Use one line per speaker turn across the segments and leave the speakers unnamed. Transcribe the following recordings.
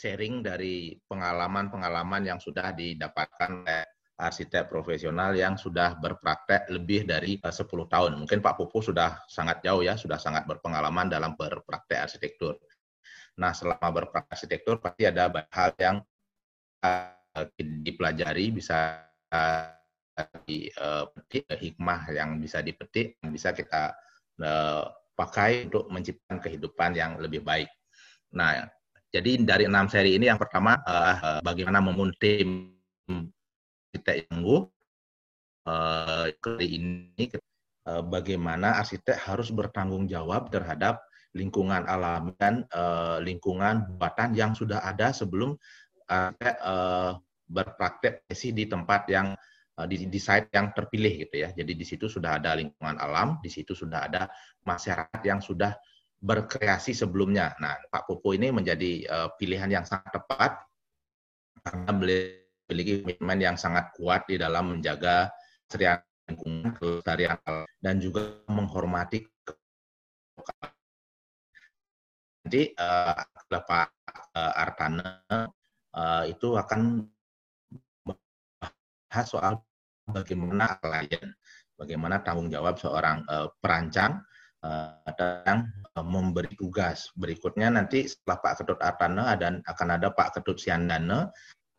sharing dari pengalaman-pengalaman yang sudah didapatkan oleh arsitek profesional yang sudah berpraktek lebih dari 10 eh, tahun. Mungkin Pak Pupu sudah sangat jauh ya, sudah sangat berpengalaman dalam berpraktek arsitektur. Nah, selama berpraktek arsitektur pasti ada hal yang uh, dipelajari, bisa uh, dipetik, uh, hikmah yang bisa dipetik, yang bisa kita pakai untuk menciptakan kehidupan yang lebih baik. Nah, jadi dari enam seri ini yang pertama uh, bagaimana membangun tim arsitek yang tangguh. Uh, kali ini uh, bagaimana arsitek harus bertanggung jawab terhadap lingkungan alam dan uh, lingkungan buatan yang sudah ada sebelum arsitek uh, berpraktek di tempat yang di, di site yang terpilih gitu ya. Jadi di situ sudah ada lingkungan alam, di situ sudah ada masyarakat yang sudah berkreasi sebelumnya. Nah, Pak Popo ini menjadi uh, pilihan yang sangat tepat karena memiliki komitmen yang sangat kuat di dalam menjaga kelestarian lingkungan, kelestarian dan juga menghormati nanti uh, Pak uh, Artana uh, itu akan bahas soal bagaimana klien, bagaimana tanggung jawab seorang uh, perancang uh, dan uh, memberi tugas. Berikutnya nanti setelah Pak Ketut Artana dan akan ada Pak Ketut Siandana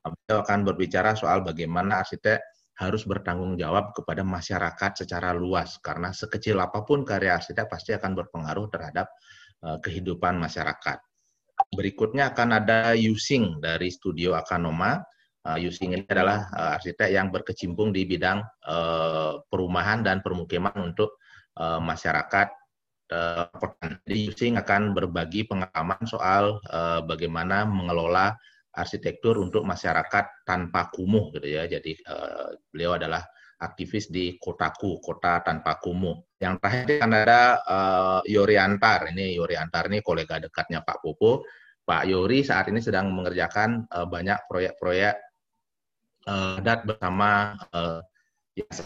Beliau akan berbicara soal bagaimana arsitek harus bertanggung jawab kepada masyarakat secara luas karena sekecil apa pun karya arsitek pasti akan berpengaruh terhadap uh, kehidupan masyarakat. Berikutnya akan ada Using dari Studio Akanoma. Using ini adalah arsitek yang berkecimpung di bidang perumahan dan permukiman untuk masyarakat uh, Jadi Using akan berbagi pengalaman soal uh, bagaimana mengelola arsitektur untuk masyarakat tanpa kumuh gitu ya. Jadi uh, beliau adalah aktivis di Kotaku, kota tanpa kumuh. Yang terakhir akan ada uh, Yori Antar. Ini Yori Antar ini kolega dekatnya Pak Popo. Pak Yori saat ini sedang mengerjakan uh, banyak proyek-proyek uh, bersama uh,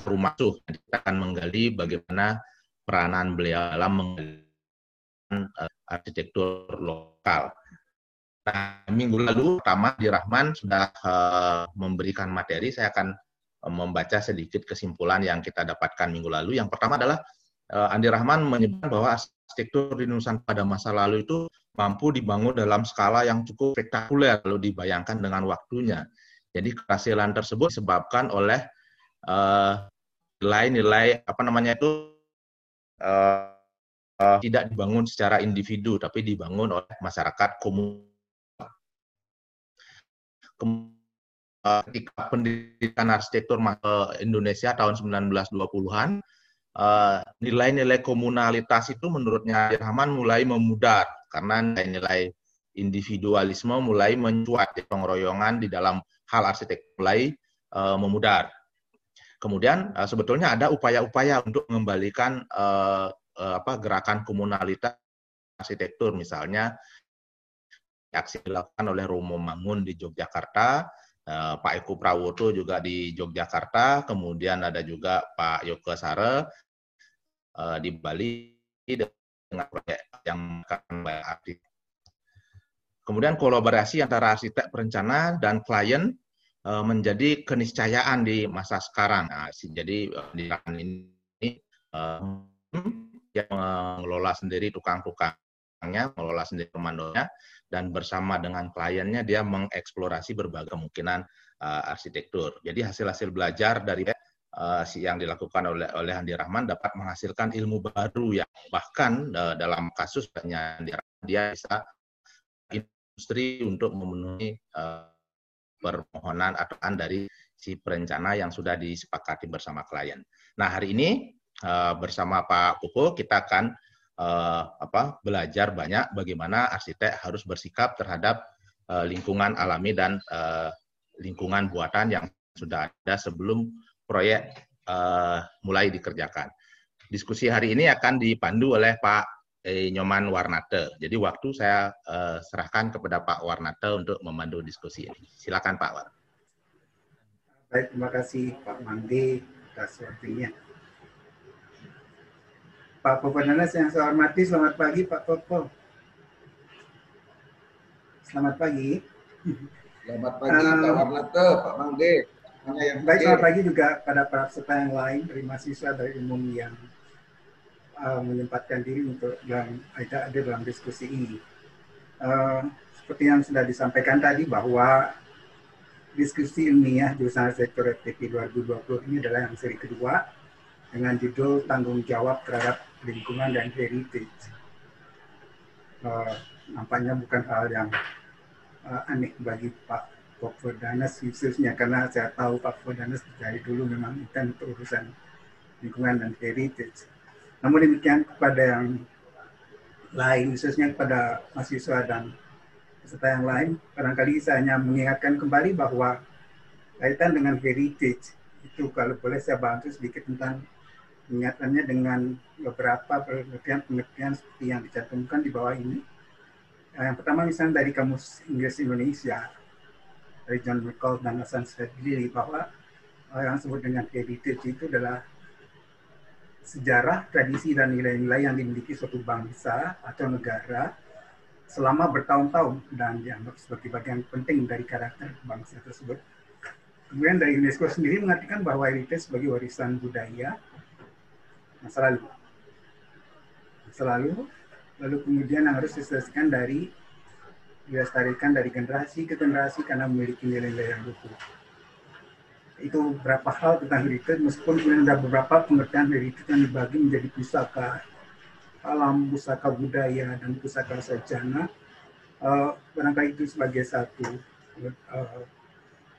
rumah suh. Kita akan menggali bagaimana peranan beliau dalam menggali uh, arsitektur lokal. Nah, minggu lalu pertama di Rahman sudah uh, memberikan materi. Saya akan uh, membaca sedikit kesimpulan yang kita dapatkan minggu lalu. Yang pertama adalah Andi Rahman menyebutkan bahwa arsitektur di Nusantara pada masa lalu itu mampu dibangun dalam skala yang cukup spektakuler kalau dibayangkan dengan waktunya. Jadi keberhasilan tersebut disebabkan oleh nilai-nilai uh, apa namanya itu uh, uh, tidak dibangun secara individu tapi dibangun oleh masyarakat komunitas ketika pendidikan arsitektur Indonesia tahun 1920-an, eh, nilai-nilai komunalitas itu menurutnya Rahman mulai memudar karena nilai-nilai individualisme mulai mencuat di pengeroyongan di dalam hal arsitek mulai memudar. Kemudian uh, sebetulnya ada upaya-upaya untuk mengembalikan uh, uh, apa gerakan komunalitas arsitektur misalnya aksi dilakukan oleh Romo Mangun di Yogyakarta, eh, Pak Eko Prawoto juga di Yogyakarta, kemudian ada juga Pak Yoko Sare eh, di Bali dengan proyek yang. Kemudian kolaborasi antara arsitek perencana dan klien menjadi keniscayaan di masa sekarang. Nah, jadi di ini yang mengelola sendiri tukang-tukangnya, mengelola sendiri komandonya, dan bersama dengan kliennya dia mengeksplorasi berbagai kemungkinan uh, arsitektur. Jadi hasil-hasil belajar dari uh, yang dilakukan oleh oleh Andi Rahman dapat menghasilkan ilmu baru ya bahkan uh, dalam kasus Rahman dia bisa industri untuk memenuhi uh, permohonan atau dari si perencana yang sudah disepakati bersama klien. Nah hari ini uh, bersama Pak Puko kita akan uh, apa belajar banyak bagaimana arsitek harus bersikap terhadap uh, lingkungan alami dan lingkungan buatan yang sudah ada sebelum proyek mulai dikerjakan. Diskusi hari ini akan dipandu oleh Pak eh, Nyoman Warnate. Jadi waktu saya uh, serahkan kepada Pak Warnate untuk memandu diskusi ini. Silakan Pak War.
Baik, terima kasih Pak Mandi atas waktunya. Pak Popo Nanas yang saya hormati, selamat pagi Pak Popo. Selamat pagi. Selamat pagi uh, Pak Warnata, Pak Mangge. Baik, selamat pagi juga pada para peserta yang lain dari mahasiswa dari umum yang uh, menyempatkan diri untuk dalam ada ada dalam diskusi ini. Uh, seperti yang sudah disampaikan tadi bahwa diskusi ilmiah jurusan sektor FTP 2020 ini adalah yang seri kedua dengan judul tanggung jawab terhadap lingkungan dan heritage. Uh, nampaknya bukan hal yang uh, aneh bagi Pak Danas khususnya karena saya tahu Pak Danas dari dulu memang intens untuk urusan lingkungan dan heritage. Namun demikian kepada yang lain, khususnya kepada mahasiswa dan peserta yang lain, barangkali saya hanya mengingatkan kembali bahwa kaitan dengan heritage itu kalau boleh saya bantu sedikit tentang ingatannya dengan beberapa pengertian-pengertian seperti yang dicantumkan di bawah ini. Yang pertama misalnya dari Kamus Inggris Indonesia, dari John McCall dan Hasan Sadili bahwa yang disebut dengan heritage itu adalah sejarah, tradisi, dan nilai-nilai yang dimiliki suatu bangsa atau negara selama bertahun-tahun dan dianggap sebagai bagian penting dari karakter bangsa tersebut. Kemudian dari UNESCO sendiri mengatakan bahwa heritage sebagai warisan budaya masa lalu. Masa lalu, lalu kemudian harus diselesaikan dari dilestarikan dari generasi ke generasi karena memiliki nilai-nilai yang luhur itu berapa hal tentang heritage meskipun kemudian ada beberapa pengertian heritage yang dibagi menjadi pusaka alam, pusaka budaya dan pusaka sejarah. Uh, barangkali itu sebagai satu uh,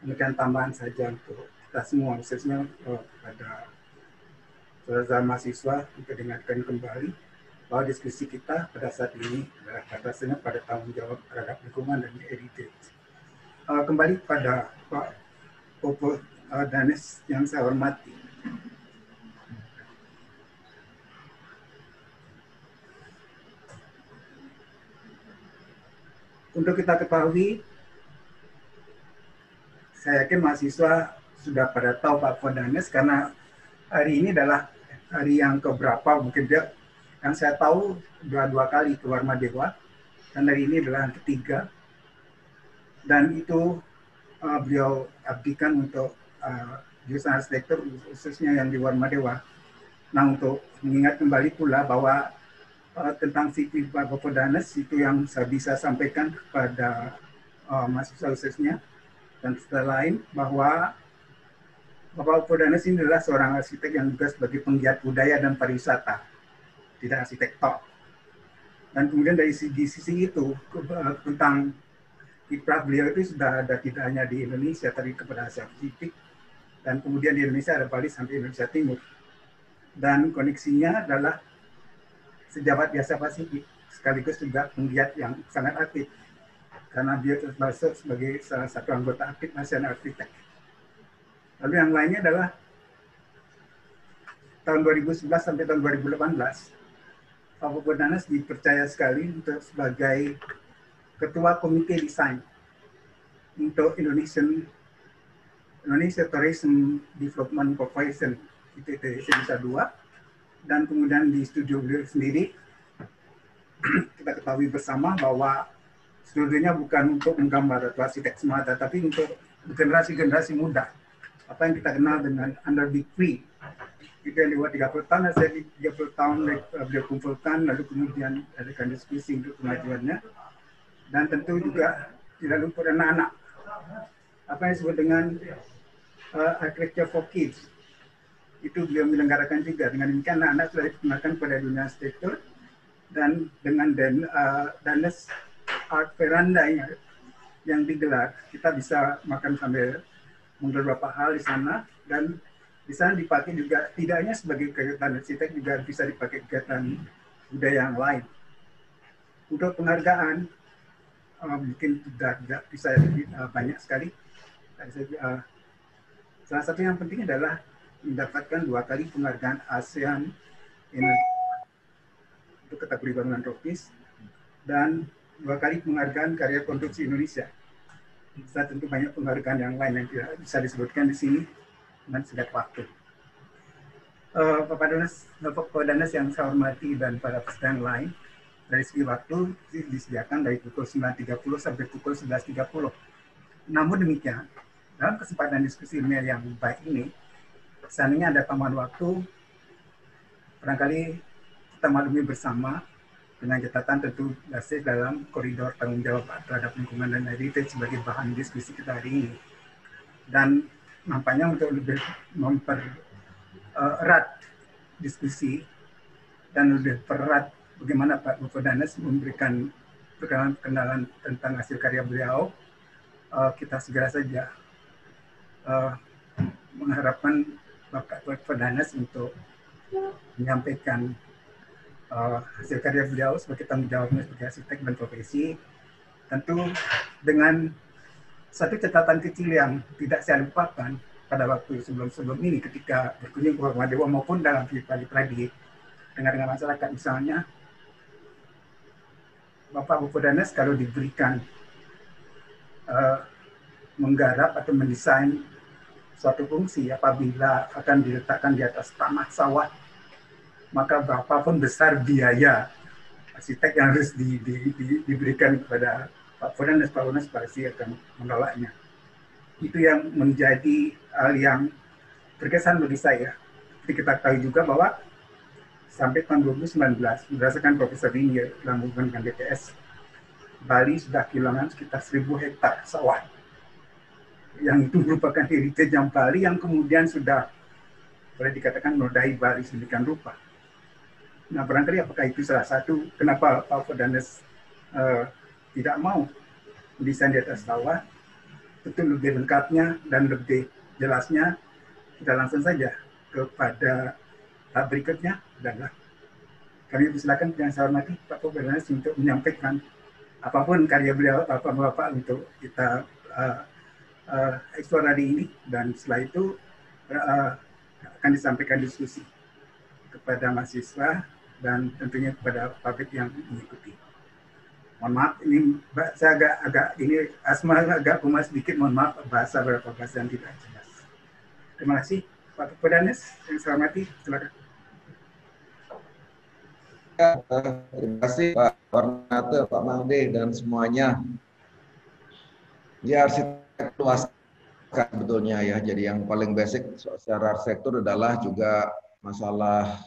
pengertian tambahan saja untuk kita semua khususnya uh, pada saudara mahasiswa untuk dengarkan kembali bahwa diskusi kita pada saat ini adalah atasnya pada tanggung jawab terhadap lingkungan dan heritage. Uh, kembali pada Pak Popo Danes yang saya hormati. Untuk kita ketahui, saya yakin mahasiswa sudah pada tahu Pak Fodanes karena hari ini adalah hari yang keberapa mungkin dia yang saya tahu dua dua kali keluar Madewa dan hari ini adalah yang ketiga dan itu uh, beliau abdikan untuk uh, jurusan arsitektur khususnya yang di Warmadewa. Nah untuk mengingat kembali pula bahwa uh, tentang sipil Bapak Danes itu yang saya bisa sampaikan kepada uh, mahasiswa khususnya dan setelah lain bahwa Bapak Danes ini adalah seorang arsitek yang juga sebagai penggiat budaya dan pariwisata, tidak arsitek top. Dan kemudian dari sisi, sisi itu tentang kiprah beliau itu sudah ada tidak hanya di Indonesia, tapi kepada Asia Pasifik, dan kemudian di Indonesia ada Bali sampai Indonesia Timur. Dan koneksinya adalah sejabat biasa Pasifik, sekaligus juga penggiat yang sangat aktif. Karena dia termasuk sebagai salah satu anggota aktif Nasional Arsitek. Lalu yang lainnya adalah tahun 2011 sampai tahun 2018, Pak Bodanas dipercaya sekali untuk sebagai Ketua Komite Desain untuk Indonesian Indonesia Tourism Development Corporation itu Indonesia dua. Dan kemudian di studio beliau sendiri kita ketahui bersama bahwa studionya bukan untuk menggambar atau arsitek semata tapi untuk generasi-generasi muda. Apa yang kita kenal dengan under big three. Itu yang lewat 30 tahun saya 30 tahun beliau kumpulkan lalu kemudian adakan diskusi untuk kemajuannya. Dan tentu juga tidak lupa anak-anak. Apa yang disebut dengan uh, for Kids. Itu beliau menyelenggarakan juga. Dengan demikian anak-anak sudah dikenalkan pada dunia arsitektur dan dengan dan, uh, Danes Art Veranda yang, yang digelar, kita bisa makan sambil menggelar beberapa hal di sana dan di sana dipakai juga tidak hanya sebagai kegiatan arsitek juga bisa dipakai kegiatan budaya yang lain. Untuk penghargaan uh, mungkin tidak, tidak bisa uh, banyak sekali. Uh, Salah satu yang penting adalah mendapatkan dua kali penghargaan ASEAN untuk kategori bangunan tropis dan dua kali penghargaan karya konstruksi Indonesia. Bisa tentu banyak penghargaan yang lain yang tidak bisa disebutkan di sini dengan sedang waktu. Uh, Bapak Danas, Bapak Danas yang saya hormati dan para peserta yang lain, dari segi waktu disediakan dari pukul 9.30 sampai pukul 11.30 namun demikian, dalam kesempatan diskusi ilmiah yang baik ini, seandainya ada tambahan waktu, barangkali kita maklumi bersama dengan catatan tentu masih dalam koridor tanggung jawab terhadap lingkungan dan heritage sebagai bahan diskusi kita hari ini. Dan nampaknya untuk lebih mempererat uh, diskusi dan lebih perat bagaimana Pak Bukodanes memberikan perkenalan tentang hasil karya beliau, uh, kita segera saja uh, mengharapkan Bapak Bukodanes untuk menyampaikan uh, hasil karya beliau sebagai tanggung jawabnya sebagai arsitek dan profesi, tentu dengan satu catatan kecil yang tidak saya lupakan pada waktu sebelum-sebelum ini ketika berkunjung ke Dewa maupun dalam pribadi-pribadi dengan masyarakat misalnya Bapak Bukodanes kalau diberikan uh, menggarap atau mendesain suatu fungsi apabila akan diletakkan di atas tanah sawah maka berapapun besar biaya arsitek yang harus di, di, di, diberikan kepada Pak Bukodanes Pak pasti akan menolaknya itu yang menjadi hal yang berkesan bagi saya. Jadi kita tahu juga bahwa sampai tahun 2019 berdasarkan Profesor Ringgir dalam hubungan dengan Bali sudah kehilangan sekitar 1000 hektar sawah. Yang itu merupakan heritage yang Bali yang kemudian sudah boleh dikatakan menodai Bali sedemikian rupa. Nah barangkali apakah itu salah satu kenapa Pak Fodanes uh, tidak mau mendesain di atas sawah, itu lebih lengkapnya dan lebih jelasnya kita langsung saja kepada tahap berikutnya adalah kami persilakan yang saya hormati Pak Gubernur untuk menyampaikan apa pun karya beliau bapak-bapak untuk kita uh, uh, ini dan setelah itu uh, akan disampaikan diskusi kepada mahasiswa dan tentunya kepada publik yang mengikuti. Mohon maaf ini saya agak agak ini asma agak pumas sedikit mohon maaf bahasa beberapa bahasa yang tidak jelas. Terima kasih Pak Pedanes yang saya hormati silakan.
Ya, terima kasih Pak Warnate, Pak Mangde, dan semuanya. Ya, arsitek luas sebetulnya ya. Jadi yang paling basic secara arsitektur adalah juga masalah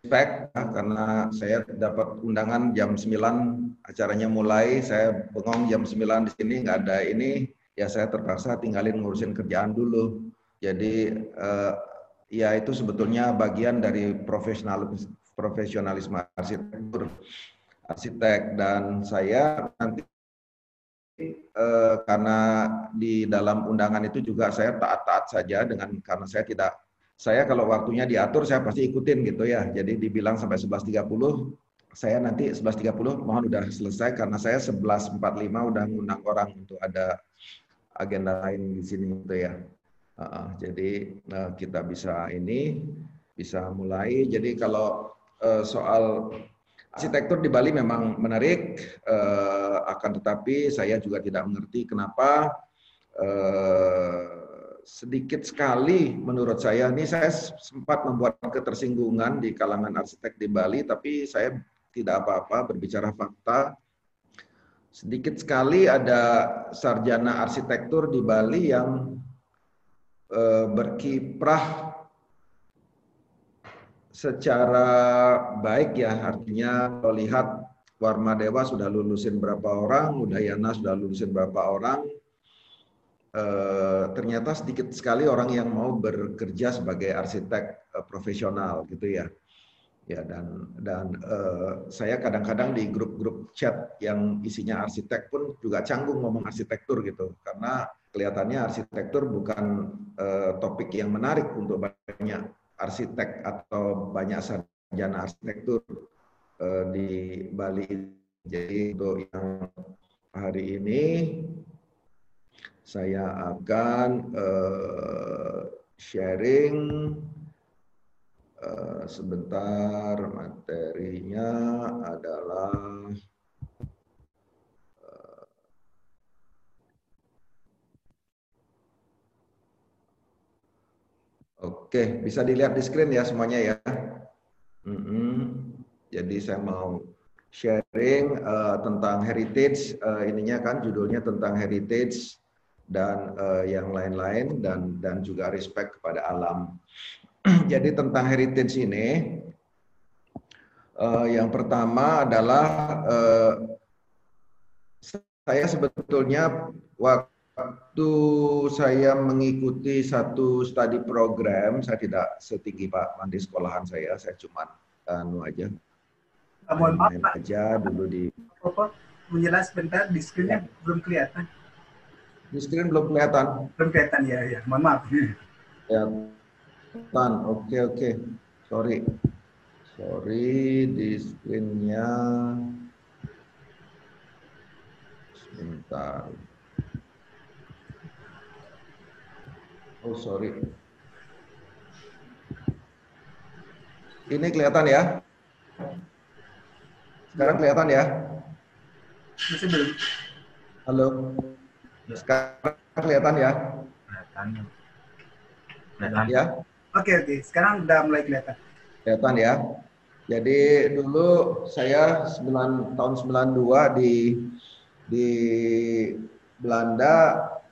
spek ya, karena saya dapat undangan jam 9 acaranya mulai, saya bengong jam 9 di sini nggak ada ini, ya saya terpaksa tinggalin ngurusin kerjaan dulu. Jadi eh, ya itu sebetulnya bagian dari profesional profesionalisme arsitektur arsitek dan saya nanti eh, karena di dalam undangan itu juga saya taat-taat saja dengan karena saya tidak saya kalau waktunya diatur saya pasti ikutin gitu ya. Jadi dibilang sampai 11.30 saya nanti 11.30 mohon udah selesai karena saya 11.45 udah ngundang orang untuk ada agenda lain di sini gitu ya. Uh, jadi uh, kita bisa ini bisa mulai. Jadi kalau uh, soal arsitektur di Bali memang menarik, uh, akan tetapi saya juga tidak mengerti kenapa uh, sedikit sekali menurut saya. Ini saya sempat membuat ketersinggungan di kalangan arsitek di Bali, tapi saya tidak apa-apa berbicara fakta. Sedikit sekali ada sarjana arsitektur di Bali yang uh, berkiprah secara baik ya artinya kalau lihat Warma Dewa sudah lulusin berapa orang, Udayana sudah lulusin berapa orang, e, ternyata sedikit sekali orang yang mau bekerja sebagai arsitek e, profesional gitu ya. Ya dan dan e, saya kadang-kadang di grup-grup chat yang isinya arsitek pun juga canggung ngomong arsitektur gitu karena kelihatannya arsitektur bukan uh, topik yang menarik untuk banyak arsitek atau banyak sarjana arsitektur uh, di Bali. Jadi untuk yang hari ini saya akan uh, sharing uh, sebentar materinya adalah Oke, bisa dilihat di screen ya semuanya ya. Mm -hmm. Jadi saya mau sharing uh, tentang heritage. Uh, ininya kan judulnya tentang heritage dan uh, yang lain-lain dan dan juga respect kepada alam. Jadi tentang heritage ini uh, yang pertama adalah uh, saya sebetulnya waktu saya mengikuti satu studi program, saya tidak setinggi Pak Mandi sekolahan saya, saya cuma anu aja.
Mohon maaf Pak.
aja dulu di.
Apa? Menjelas bentar, di screen-nya ya. belum kelihatan.
Di screen belum kelihatan.
Belum kelihatan ya, ya. Mohon maaf.
Ya, Tan, oke oke. Sorry. Sorry di screen-nya. Sebentar. Oh, sorry. Ini kelihatan ya? Sekarang kelihatan ya?
Masih belum.
Halo. Sekarang kelihatan ya?
Kelihatan. Kelihatan.
Ya.
Oke oke, sekarang udah mulai kelihatan.
Kelihatan ya. Jadi dulu saya 9 tahun 92 di di Belanda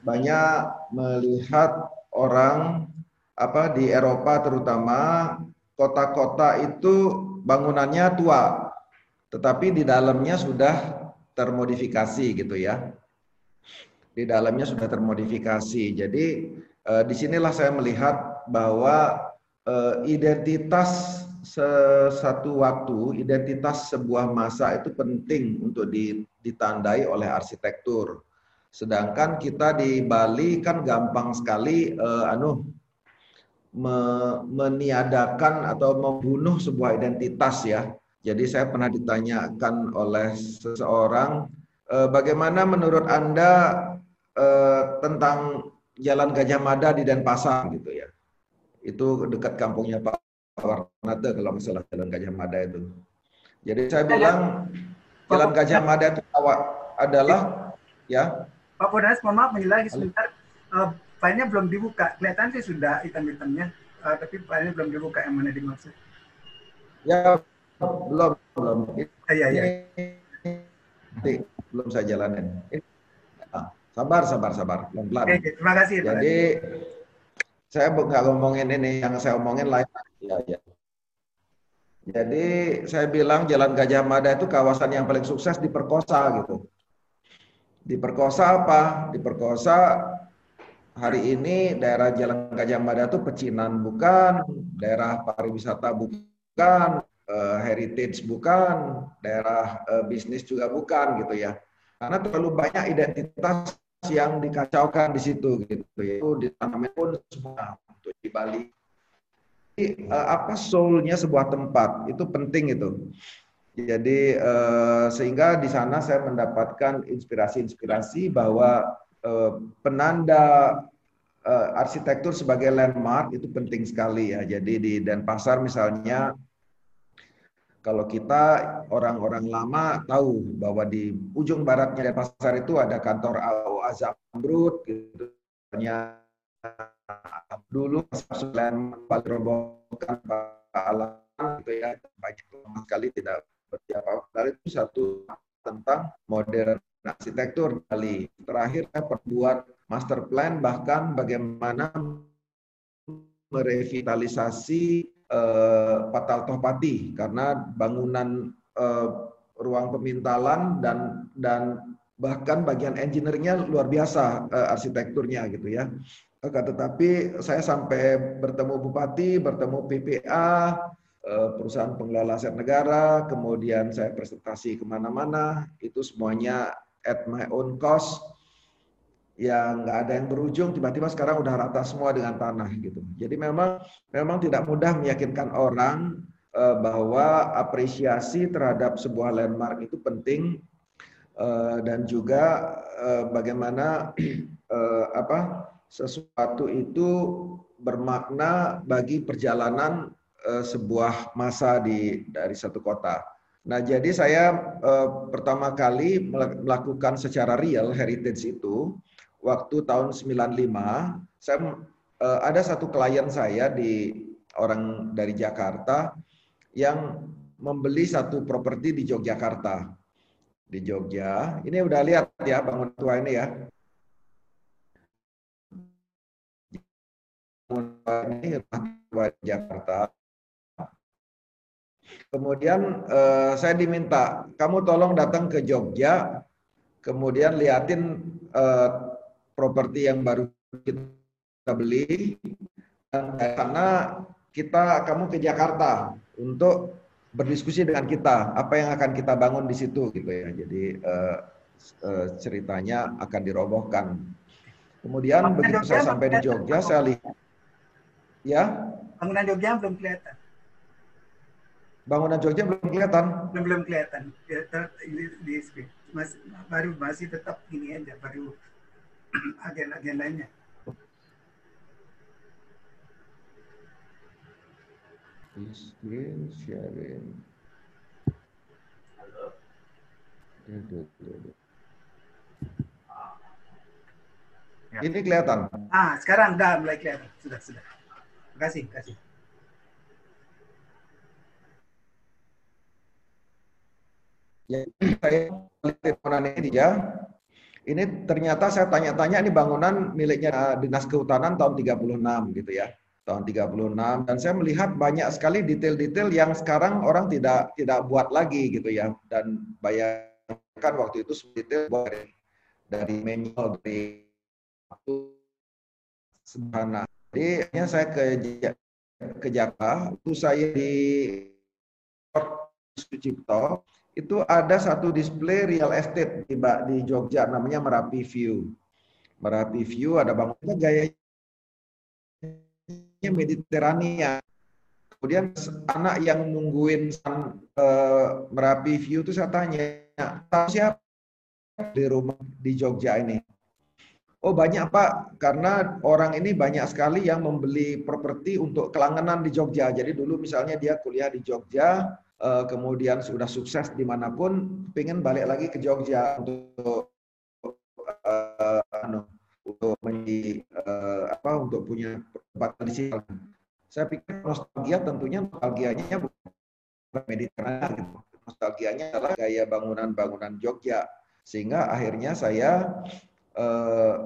banyak melihat orang apa di Eropa terutama kota-kota itu bangunannya tua, tetapi di dalamnya sudah termodifikasi gitu ya di dalamnya sudah termodifikasi. Jadi eh, di sinilah saya melihat bahwa eh, identitas sesuatu waktu, identitas sebuah masa itu penting untuk ditandai oleh arsitektur. Sedangkan kita di Bali kan gampang sekali eh, anu me, meniadakan atau membunuh sebuah identitas ya. Jadi saya pernah ditanyakan oleh seseorang, eh, bagaimana menurut Anda eh, tentang Jalan Gajah Mada di Denpasar gitu ya. Itu dekat kampungnya Pak Warnate kalau masalah Jalan Gajah Mada itu. Jadi saya bilang Jalan Gajah Mada itu adalah ya.
Pak Podas, mohon maaf lagi sebentar. Uh, filenya belum dibuka. Kelihatan sih sudah hitam-hitamnya, uh, tapi filenya belum dibuka yang mana dimaksud.
Ya, belum, belum.
Ah, iya, iya.
Belum saya jalanin. Sabar, sabar, sabar. Pelan-pelan.
Oke, terima kasih.
Jadi, saya nggak ngomongin ini, yang saya omongin lain. Ya, ya. Jadi, saya bilang Jalan Gajah Mada itu kawasan yang paling sukses diperkosa gitu. Diperkosa apa? Diperkosa hari ini daerah Jalan Gajah Mada itu pecinan bukan, daerah pariwisata bukan, uh, heritage bukan, daerah uh, bisnis juga bukan gitu ya. Karena terlalu banyak identitas yang dikacaukan di situ gitu itu ditanamin pun semua untuk di Bali jadi, uh, apa soulnya sebuah tempat itu penting itu jadi uh, sehingga di sana saya mendapatkan inspirasi-inspirasi bahwa uh, penanda uh, arsitektur sebagai landmark itu penting sekali ya jadi di Denpasar misalnya kalau kita orang-orang lama tahu bahwa di ujung baratnya pasar itu ada kantor AO Azambrut gitu. dulu selain robokan alam gitu ya banyak sekali tidak seperti apa itu satu tentang modern arsitektur Bali. Terakhir saya perbuat master plan bahkan bagaimana merevitalisasi uh, Patal Tohpati karena bangunan uh, ruang pemintalan dan dan bahkan bagian engineeringnya luar biasa uh, arsitekturnya gitu ya. Tetapi saya sampai bertemu bupati, bertemu PPA, perusahaan pengelola aset negara, kemudian saya presentasi ke mana-mana, itu semuanya at my own cost yang nggak ada yang berujung tiba-tiba sekarang udah rata semua dengan tanah gitu. Jadi memang memang tidak mudah meyakinkan orang uh, bahwa apresiasi terhadap sebuah landmark itu penting uh, dan juga uh, bagaimana apa sesuatu itu bermakna bagi perjalanan uh, sebuah masa di dari satu kota. Nah, jadi saya uh, pertama kali melakukan secara real heritage itu waktu tahun 95 saya uh, ada satu klien saya di orang dari Jakarta yang membeli satu properti di Yogyakarta. Di Jogja. Ini udah lihat ya bangun tua ini ya. ini Jakarta. Kemudian uh, saya diminta, kamu tolong datang ke Jogja, kemudian liatin uh, properti yang baru kita beli, dan karena kita kamu ke Jakarta untuk berdiskusi dengan kita apa yang akan kita bangun di situ gitu ya. Jadi uh, uh, ceritanya akan dirobohkan. Kemudian Bangunan begitu Jogja saya sampai di Jogja, saya lihat, ya.
Bangunan Jogja belum kelihatan.
Bangunan Jogja belum kelihatan.
Belum belum kelihatan. Ya, ini di masih baru masih tetap ini aja, baru agen-agendanya.
Screen sharing. Ya. Ini kelihatan.
Ah, sekarang udah mulai kelihatan. Sudah, sudah. Terima kasih, terima kasih.
Ya, saya bangunan ini ya. Ini ternyata saya tanya-tanya ini bangunan miliknya Dinas Kehutanan tahun 36 gitu ya tahun 36 dan saya melihat banyak sekali detail-detail yang sekarang orang tidak tidak buat lagi gitu ya dan bayangkan waktu itu detail dari, dari manual dari sederhana. Jadi hanya saya ke ke Jakarta, itu saya di Sucipto itu ada satu display real estate di, di Jogja namanya Merapi View. Merapi View ada bangunnya gaya Mediterania. Kemudian anak yang nungguin uh, Merapi View itu saya tanya, tahu siapa di rumah di Jogja ini? Oh banyak Pak, karena orang ini banyak sekali yang membeli properti untuk kelangganan di Jogja. Jadi dulu misalnya dia kuliah di Jogja, uh, kemudian sudah sukses di mana pun, pengen balik lagi ke Jogja untuk uh, untuk menjadi uh, apa untuk punya tempat di sini. Saya pikir nostalgia tentunya nostalgianya bukan Mediterania gitu. Nostalgianya adalah gaya bangunan-bangunan Jogja. Sehingga akhirnya saya uh,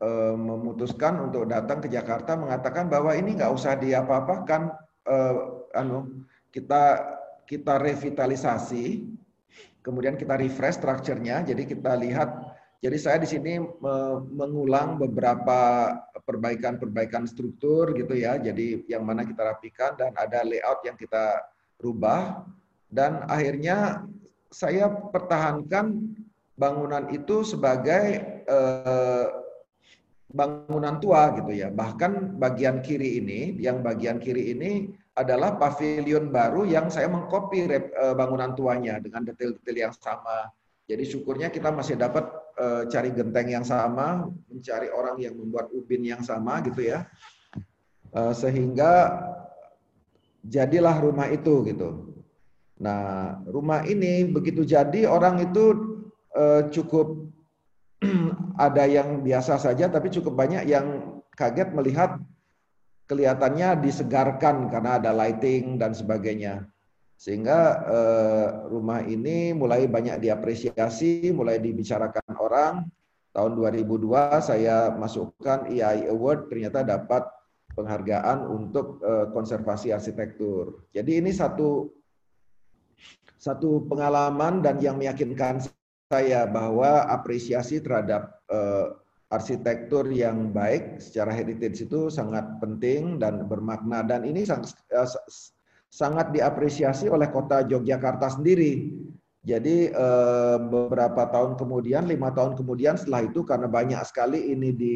uh, memutuskan untuk datang ke Jakarta mengatakan bahwa ini nggak usah diapa-apakan uh, anu kita kita revitalisasi kemudian kita refresh structure-nya jadi kita lihat jadi saya di sini mengulang beberapa perbaikan-perbaikan struktur gitu ya. Jadi yang mana kita rapikan dan ada layout yang kita rubah dan akhirnya saya pertahankan bangunan itu sebagai eh, bangunan tua gitu ya. Bahkan bagian kiri ini, yang bagian kiri ini adalah pavilion baru yang saya mengcopy eh, bangunan tuanya dengan detail-detail yang sama. Jadi syukurnya kita masih dapat uh, cari genteng yang sama, mencari orang yang membuat ubin yang sama gitu ya. Uh, sehingga jadilah rumah itu gitu. Nah, rumah ini begitu jadi orang itu cukup ada yang biasa saja tapi cukup banyak yang kaget melihat kelihatannya disegarkan karena ada lighting dan sebagainya. Sehingga eh, rumah ini mulai banyak diapresiasi, mulai dibicarakan orang. Tahun 2002 saya masukkan EI Award, ternyata dapat penghargaan untuk eh, konservasi arsitektur. Jadi ini satu satu pengalaman dan yang meyakinkan saya bahwa apresiasi terhadap eh, arsitektur yang baik secara heritage itu sangat penting dan bermakna dan ini sangat, eh, sangat diapresiasi oleh kota Yogyakarta sendiri. Jadi eh, beberapa tahun kemudian, lima tahun kemudian setelah itu karena banyak sekali ini di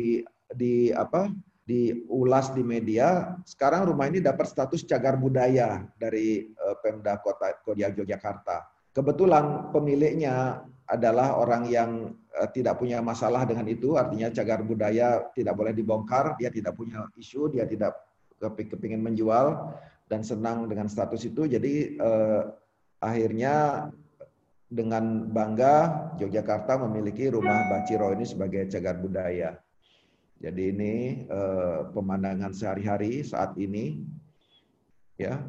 di apa diulas di media, sekarang rumah ini dapat status cagar budaya dari eh, Pemda Kota Yogyakarta. Kebetulan pemiliknya adalah orang yang tidak punya masalah dengan itu, artinya cagar budaya tidak boleh dibongkar, dia tidak punya isu, dia tidak kepingin menjual dan senang dengan status itu. Jadi eh, akhirnya dengan bangga Yogyakarta memiliki rumah Baciro ini sebagai cagar budaya. Jadi ini eh, pemandangan sehari-hari saat ini, ya.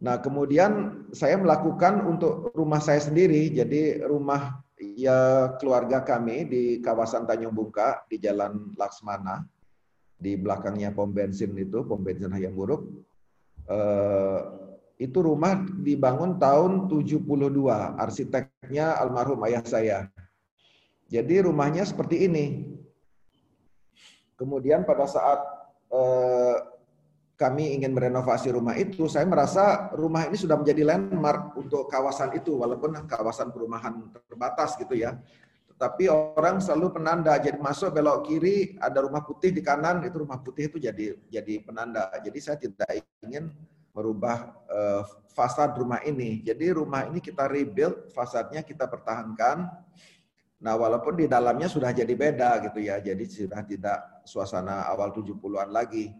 Nah kemudian saya melakukan untuk rumah saya sendiri. Jadi rumah ya keluarga kami di kawasan Tanjung Bungka di Jalan Laksmana di belakangnya pom bensin itu, pom bensin Hayam Buruk. Eh, itu rumah dibangun tahun 72, arsiteknya almarhum ayah saya. Jadi rumahnya seperti ini. Kemudian pada saat eh, kami ingin merenovasi rumah itu, saya merasa rumah ini sudah menjadi landmark untuk kawasan itu, walaupun kawasan perumahan terbatas gitu ya. Tetapi orang selalu penanda, jadi masuk belok kiri ada rumah putih di kanan, itu rumah putih itu jadi jadi penanda. Jadi saya tidak ingin merubah uh, fasad rumah ini. Jadi rumah ini kita rebuild, fasadnya kita pertahankan. Nah, walaupun di dalamnya sudah jadi beda gitu ya. Jadi sudah tidak suasana awal 70-an lagi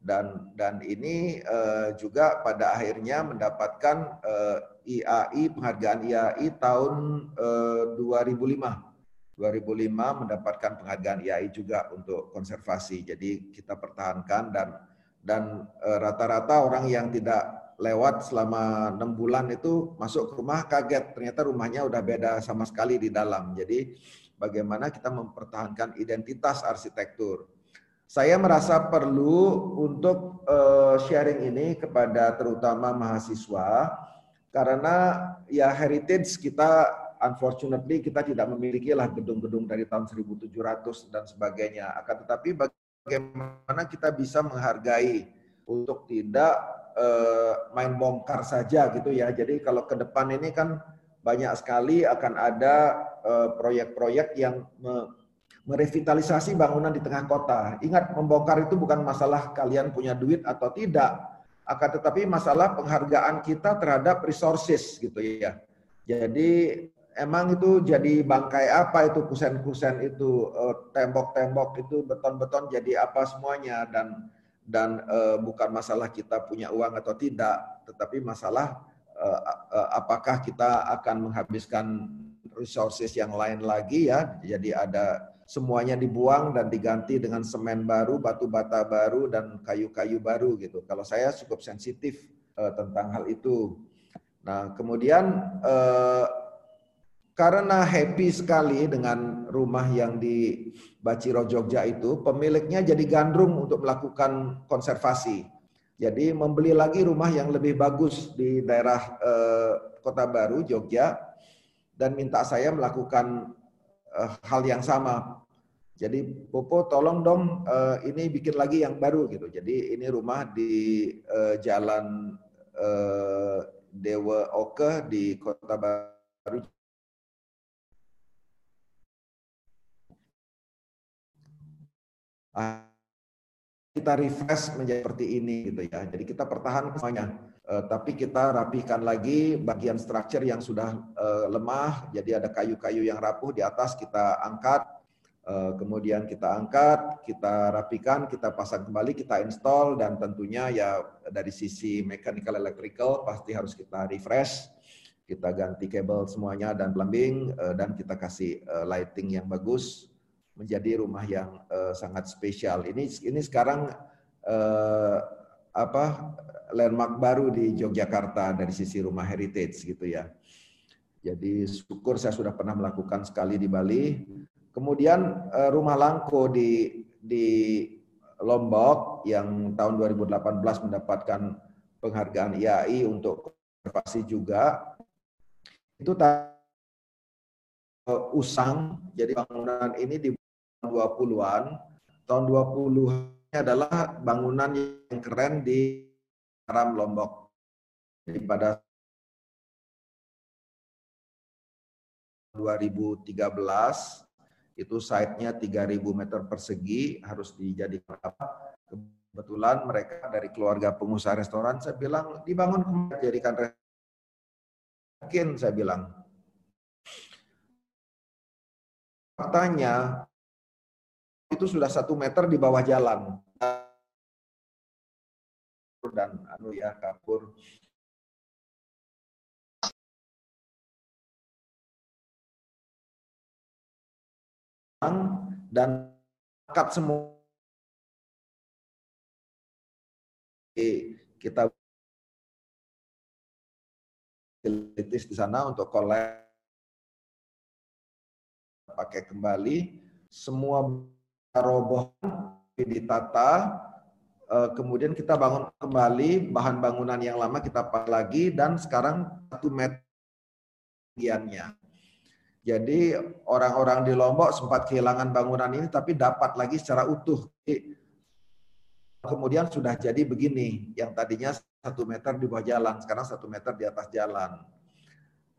dan dan ini uh, juga pada akhirnya mendapatkan uh, eh, IAI penghargaan IAI tahun uh, 2005. 2005 mendapatkan penghargaan IAI juga untuk konservasi. Jadi kita pertahankan dan dan rata-rata uh, orang yang tidak lewat selama enam bulan itu masuk ke rumah kaget ternyata rumahnya udah beda sama sekali di dalam. Jadi bagaimana kita mempertahankan identitas arsitektur saya merasa perlu untuk uh, sharing ini kepada terutama mahasiswa karena ya heritage kita unfortunately kita tidak memiliki lah gedung-gedung dari tahun 1700 dan sebagainya. Akan tetapi bagaimana kita bisa menghargai untuk tidak uh, main bongkar saja gitu ya. Jadi kalau ke depan ini kan banyak sekali akan ada eh, proyek-proyek yang merevitalisasi bangunan di tengah kota. Ingat, membongkar itu bukan masalah kalian punya duit atau tidak, akan tetapi masalah penghargaan kita terhadap resources gitu ya. Jadi emang itu jadi bangkai apa itu kusen-kusen itu eh, tembok-tembok itu beton-beton jadi apa semuanya dan dan uh, bukan masalah kita punya uang atau tidak, tetapi masalah uh, uh, apakah kita akan menghabiskan resources yang lain lagi ya. Jadi ada semuanya dibuang dan diganti dengan semen baru, batu bata baru, dan kayu-kayu baru gitu. Kalau saya cukup sensitif uh, tentang hal itu. Nah, kemudian uh, karena happy sekali dengan rumah yang di Baciro Jogja itu, pemiliknya jadi gandrung untuk melakukan konservasi. Jadi membeli lagi rumah yang lebih bagus di daerah uh, Kota Baru, Jogja, dan minta saya melakukan uh, hal yang sama. Jadi Popo tolong dong uh, ini bikin lagi yang baru gitu. Jadi ini rumah di uh, Jalan uh, Dewa Oke di Kota Baru. Uh, kita refresh menjadi seperti ini gitu ya. Jadi kita pertahankan semuanya. Uh, tapi kita rapikan lagi bagian struktur yang sudah uh, lemah. Jadi ada kayu-kayu yang rapuh di atas kita angkat Eh, kemudian kita angkat, kita rapikan, kita pasang kembali, kita install, dan tentunya ya dari sisi mechanical electrical pasti harus kita refresh, kita ganti kabel semuanya dan plumbing, eh, dan kita kasih eh, lighting yang bagus, menjadi rumah yang sangat spesial. Ini ini sekarang apa landmark baru di Yogyakarta dari sisi rumah heritage gitu ya. Jadi syukur saya sudah pernah melakukan sekali di Bali Kemudian eh, rumah Langko di di Lombok yang tahun 2018 mendapatkan penghargaan IAI untuk konservasi juga. Itu usang, jadi bangunan ini di 20-an. Tahun 20 adalah bangunan yang keren di Haram Lombok. Jadi pada 2013 itu site-nya 3000 meter persegi harus dijadikan apa? Kebetulan mereka dari keluarga pengusaha restoran, saya bilang dibangun jadikan mungkin saya bilang. Faktanya itu sudah satu meter di bawah jalan. Dan anu ya kapur. Dan kat semua. Kita facilities di sana untuk kolek pakai kembali semua roboh ditata, eh, kemudian kita bangun kembali bahan bangunan yang lama kita pakai lagi dan sekarang satu meter Jadi orang-orang di Lombok sempat kehilangan bangunan ini tapi dapat lagi secara utuh. Kemudian sudah jadi begini, yang tadinya satu meter di bawah jalan, sekarang satu meter di atas jalan.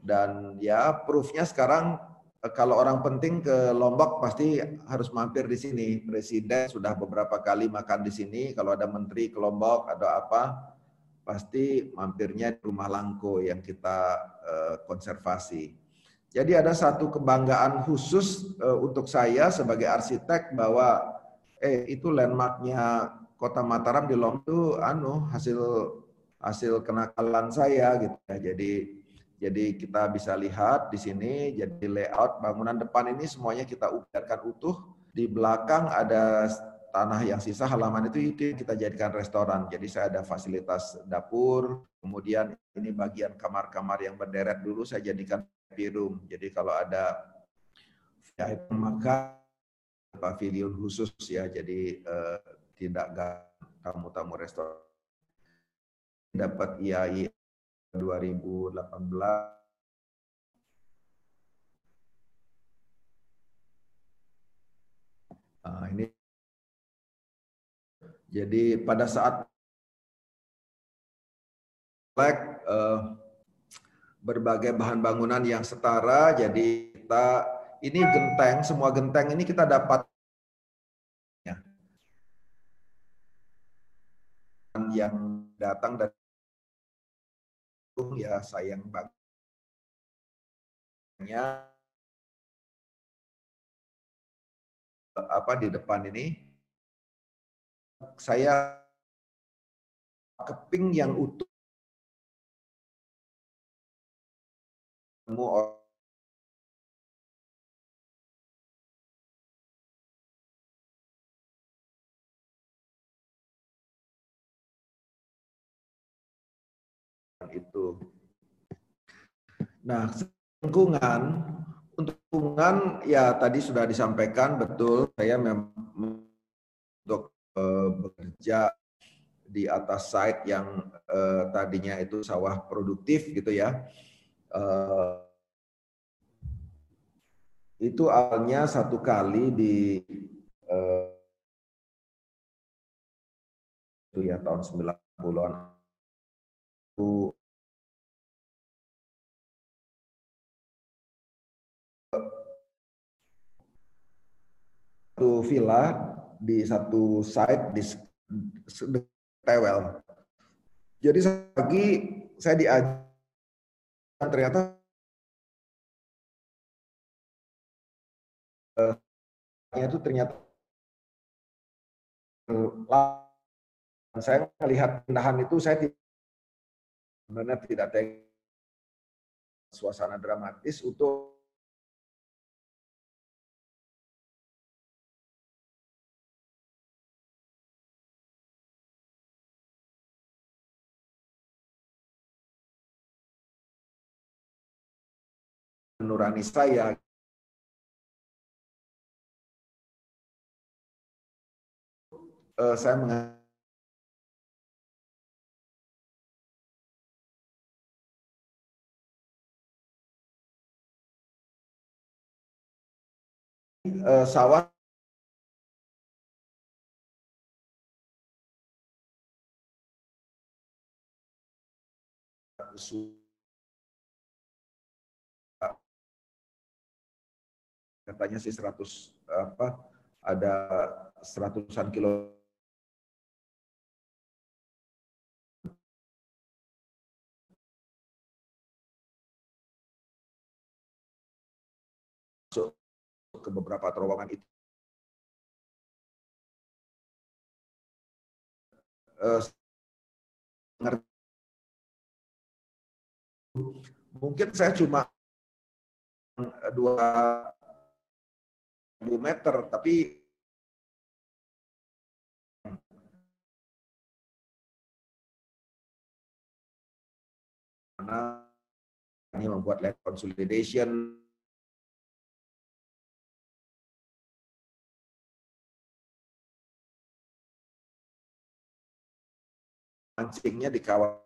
Dan ya proofnya sekarang kalau orang penting ke Lombok pasti harus mampir di sini. Presiden sudah beberapa kali makan di sini. Kalau ada menteri ke Lombok, ada apa, pasti mampirnya di rumah Langko yang kita uh, konservasi. Jadi ada satu kebanggaan khusus uh, untuk saya sebagai arsitek bahwa eh itu landmarknya kota Mataram di Lombok itu anu hasil hasil kenakalan saya gitu ya. Jadi jadi kita bisa lihat di sini, jadi layout bangunan depan ini semuanya kita biarkan utuh. Di belakang ada tanah yang sisa halaman itu itu kita jadikan restoran. Jadi saya ada fasilitas dapur, kemudian ini bagian kamar-kamar yang berderet dulu saya jadikan happy room. Jadi kalau ada VIP maka pavilion khusus ya, jadi eh, tidak tamu-tamu restoran dapat IAI 2018 Nah, ini jadi pada saat uh, berbagai bahan bangunan yang setara, jadi kita ini genteng, semua genteng ini kita dapat ya. yang datang dari ya sayang banget apa di depan ini. Saya keping yang utuh itu. Nah, lingkungan untuk lingkungan ya tadi sudah disampaikan betul saya memang untuk uh, bekerja di atas site yang uh, tadinya itu sawah produktif gitu ya. Uh, itu awalnya satu kali di uh, itu ya tahun 90-an satu villa di satu site di Tewel. Jadi lagi saya diajak ternyata uh, itu ternyata saya melihat pindahan itu saya sebenarnya tidak suasana dramatis untuk nurani saya. Uh, saya mengatakan uh, sawah katanya sih 100 apa ada seratusan kilo masuk ke beberapa terowongan itu. Uh, mungkin saya cuma dua meter, tapi karena ini membuat land consolidation. Mancingnya di kawasan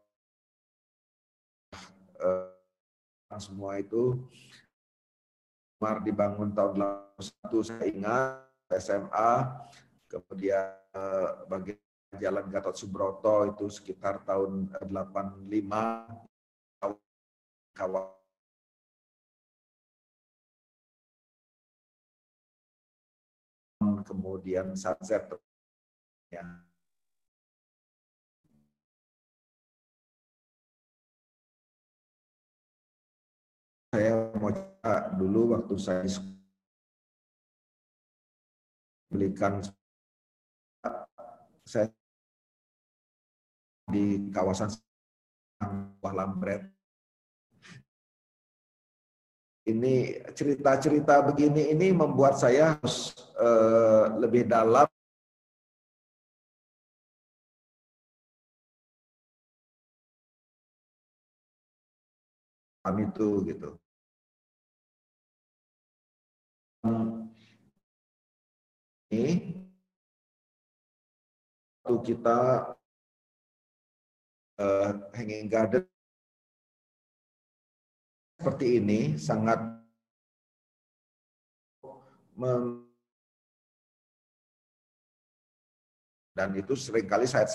eh, semua itu. Mar dibangun tahun 81 saya ingat SMA kemudian uh, bagian Jalan Gatot Subroto itu sekitar tahun 85 kawasan kemudian sunset ya. Saya mau coba dulu waktu saya belikan saya di kawasan Lambret ini cerita-cerita begini ini membuat saya harus uh, lebih dalam itu gitu. Ini waktu kita uh, hanging garden seperti ini sangat dan itu sering kali saya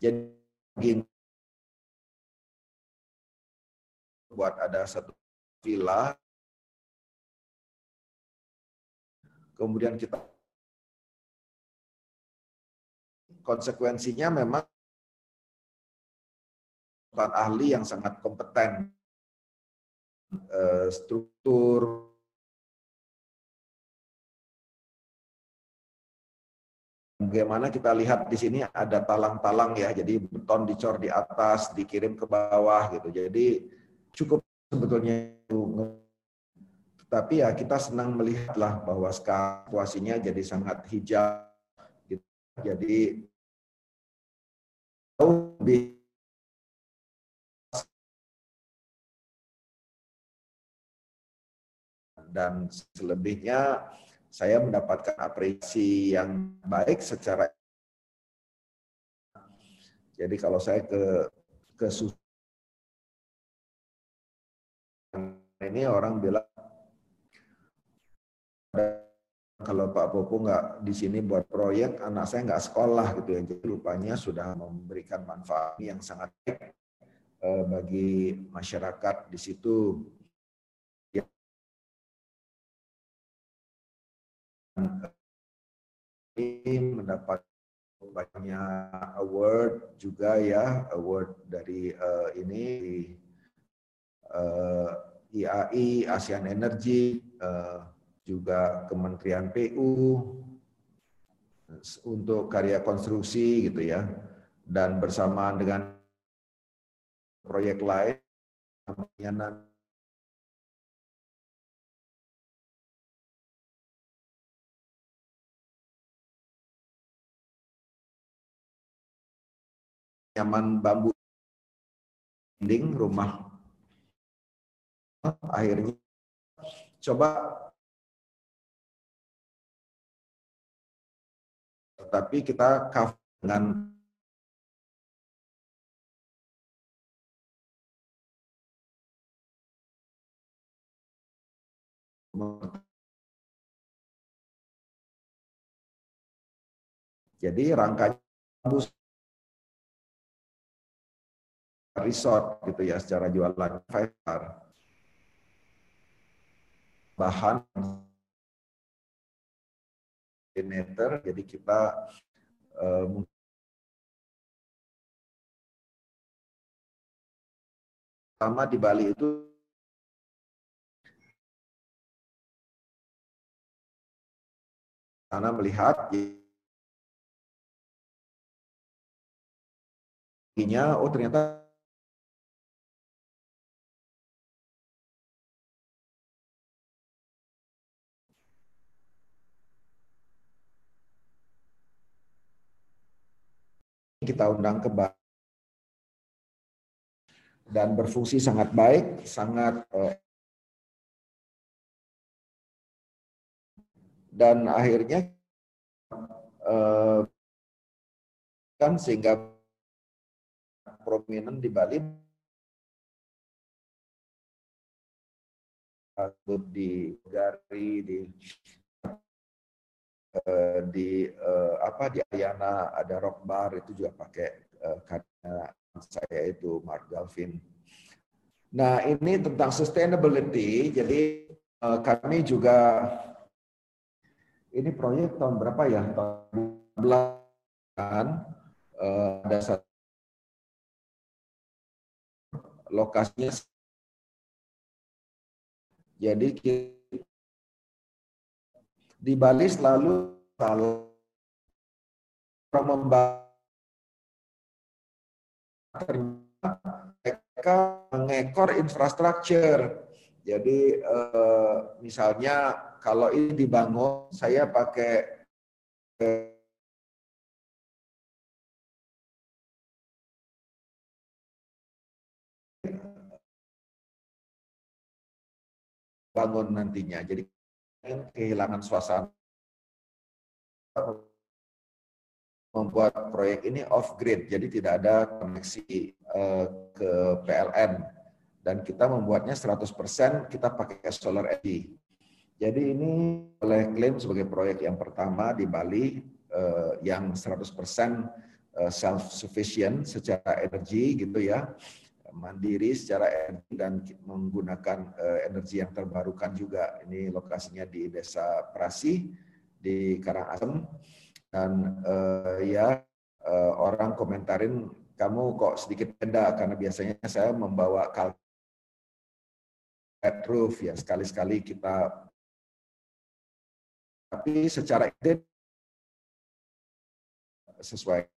jadi buat ada satu villa kemudian kita konsekuensinya memang ahli yang sangat kompeten eh, struktur Bagaimana kita lihat di sini ada talang-talang ya, jadi beton dicor di atas, dikirim ke bawah gitu. Jadi cukup sebetulnya Tapi ya kita senang melihatlah bahwa situasinya jadi sangat hijau. Gitu. Jadi lebih dan selebihnya saya mendapatkan apresiasi yang baik secara jadi kalau saya ke ke ini orang bilang kalau Pak Popo nggak di sini buat proyek, anak saya nggak sekolah gitu ya. Jadi rupanya sudah memberikan manfaat yang sangat baik eh, bagi masyarakat di situ. ini mendapat banyak award juga ya award dari uh, ini uh, eh, IAI ASEAN Energy uh, juga Kementerian PU untuk karya konstruksi gitu ya. Dan bersamaan dengan proyek lain namanya nyaman bambu dinding rumah. Akhirnya coba tapi kita cover dengan jadi rangkanya resort gitu ya secara jualan Fiverr. Bahan generator jadi kita uh, pertama di Bali itu karena melihat oh ternyata kita undang ke dan berfungsi sangat baik, sangat eh, dan akhirnya eh, kan sehingga prominent di Bali. Di Gari di uh, di uh, apa di Ayana ada rock bar itu juga pakai uh, karena saya itu Mark Galvin. Nah ini tentang sustainability. Jadi uh, kami juga ini proyek tahun berapa ya? Tahun kan uh, ada satu lokasinya jadi di Bali selalu selalu mereka mengekor infrastruktur. Jadi eh, misalnya kalau ini dibangun, saya pakai bangun nantinya. Jadi kehilangan suasana. Membuat proyek ini off grid, jadi tidak ada koneksi uh, ke PLN dan kita membuatnya 100% kita pakai solar energy. Jadi ini oleh klaim sebagai proyek yang pertama di Bali uh, yang 100% self sufficient secara energi gitu ya mandiri secara energi dan menggunakan uh, energi yang terbarukan juga. Ini lokasinya di Desa Prasi di Karangasem dan uh, ya uh, orang komentarin kamu kok sedikit beda karena biasanya saya membawa kalkulasi roof ya sekali-sekali kita tapi secara ide sesuai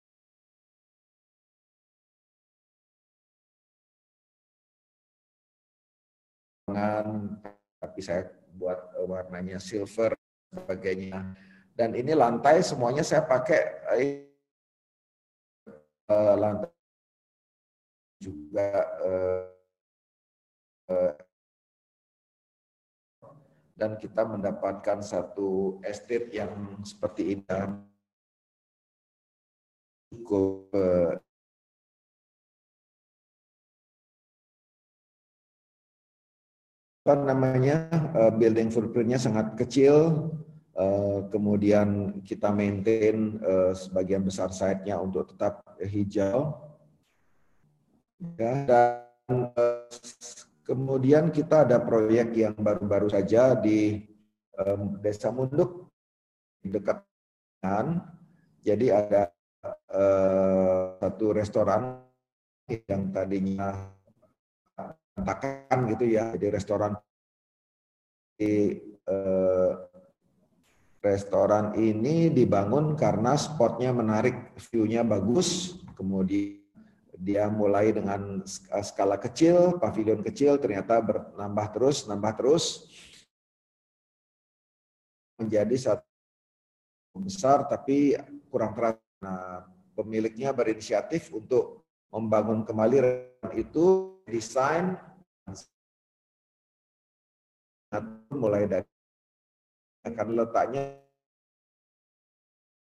tapi saya buat eh, warnanya silver sebagainya. Dan ini lantai semuanya saya pakai uh, lantai juga dan kita mendapatkan satu estate yang seperti ini cukup apa namanya uh, building footprintnya sangat kecil. Uh, kemudian kita maintain uh, sebagian besar site-nya untuk tetap hijau. Ya, dan uh, kemudian kita ada proyek yang baru-baru saja di um, Desa Munduk dekat kan jadi ada uh, satu restoran yang tadinya berantakan gitu ya. Jadi restoran di eh, restoran ini dibangun karena spotnya menarik, view-nya bagus, kemudian dia mulai dengan skala kecil, pavilion kecil, ternyata bernambah terus, nambah terus, menjadi satu besar tapi kurang keras. Nah, pemiliknya berinisiatif untuk membangun kembali itu desain mulai dari akan letaknya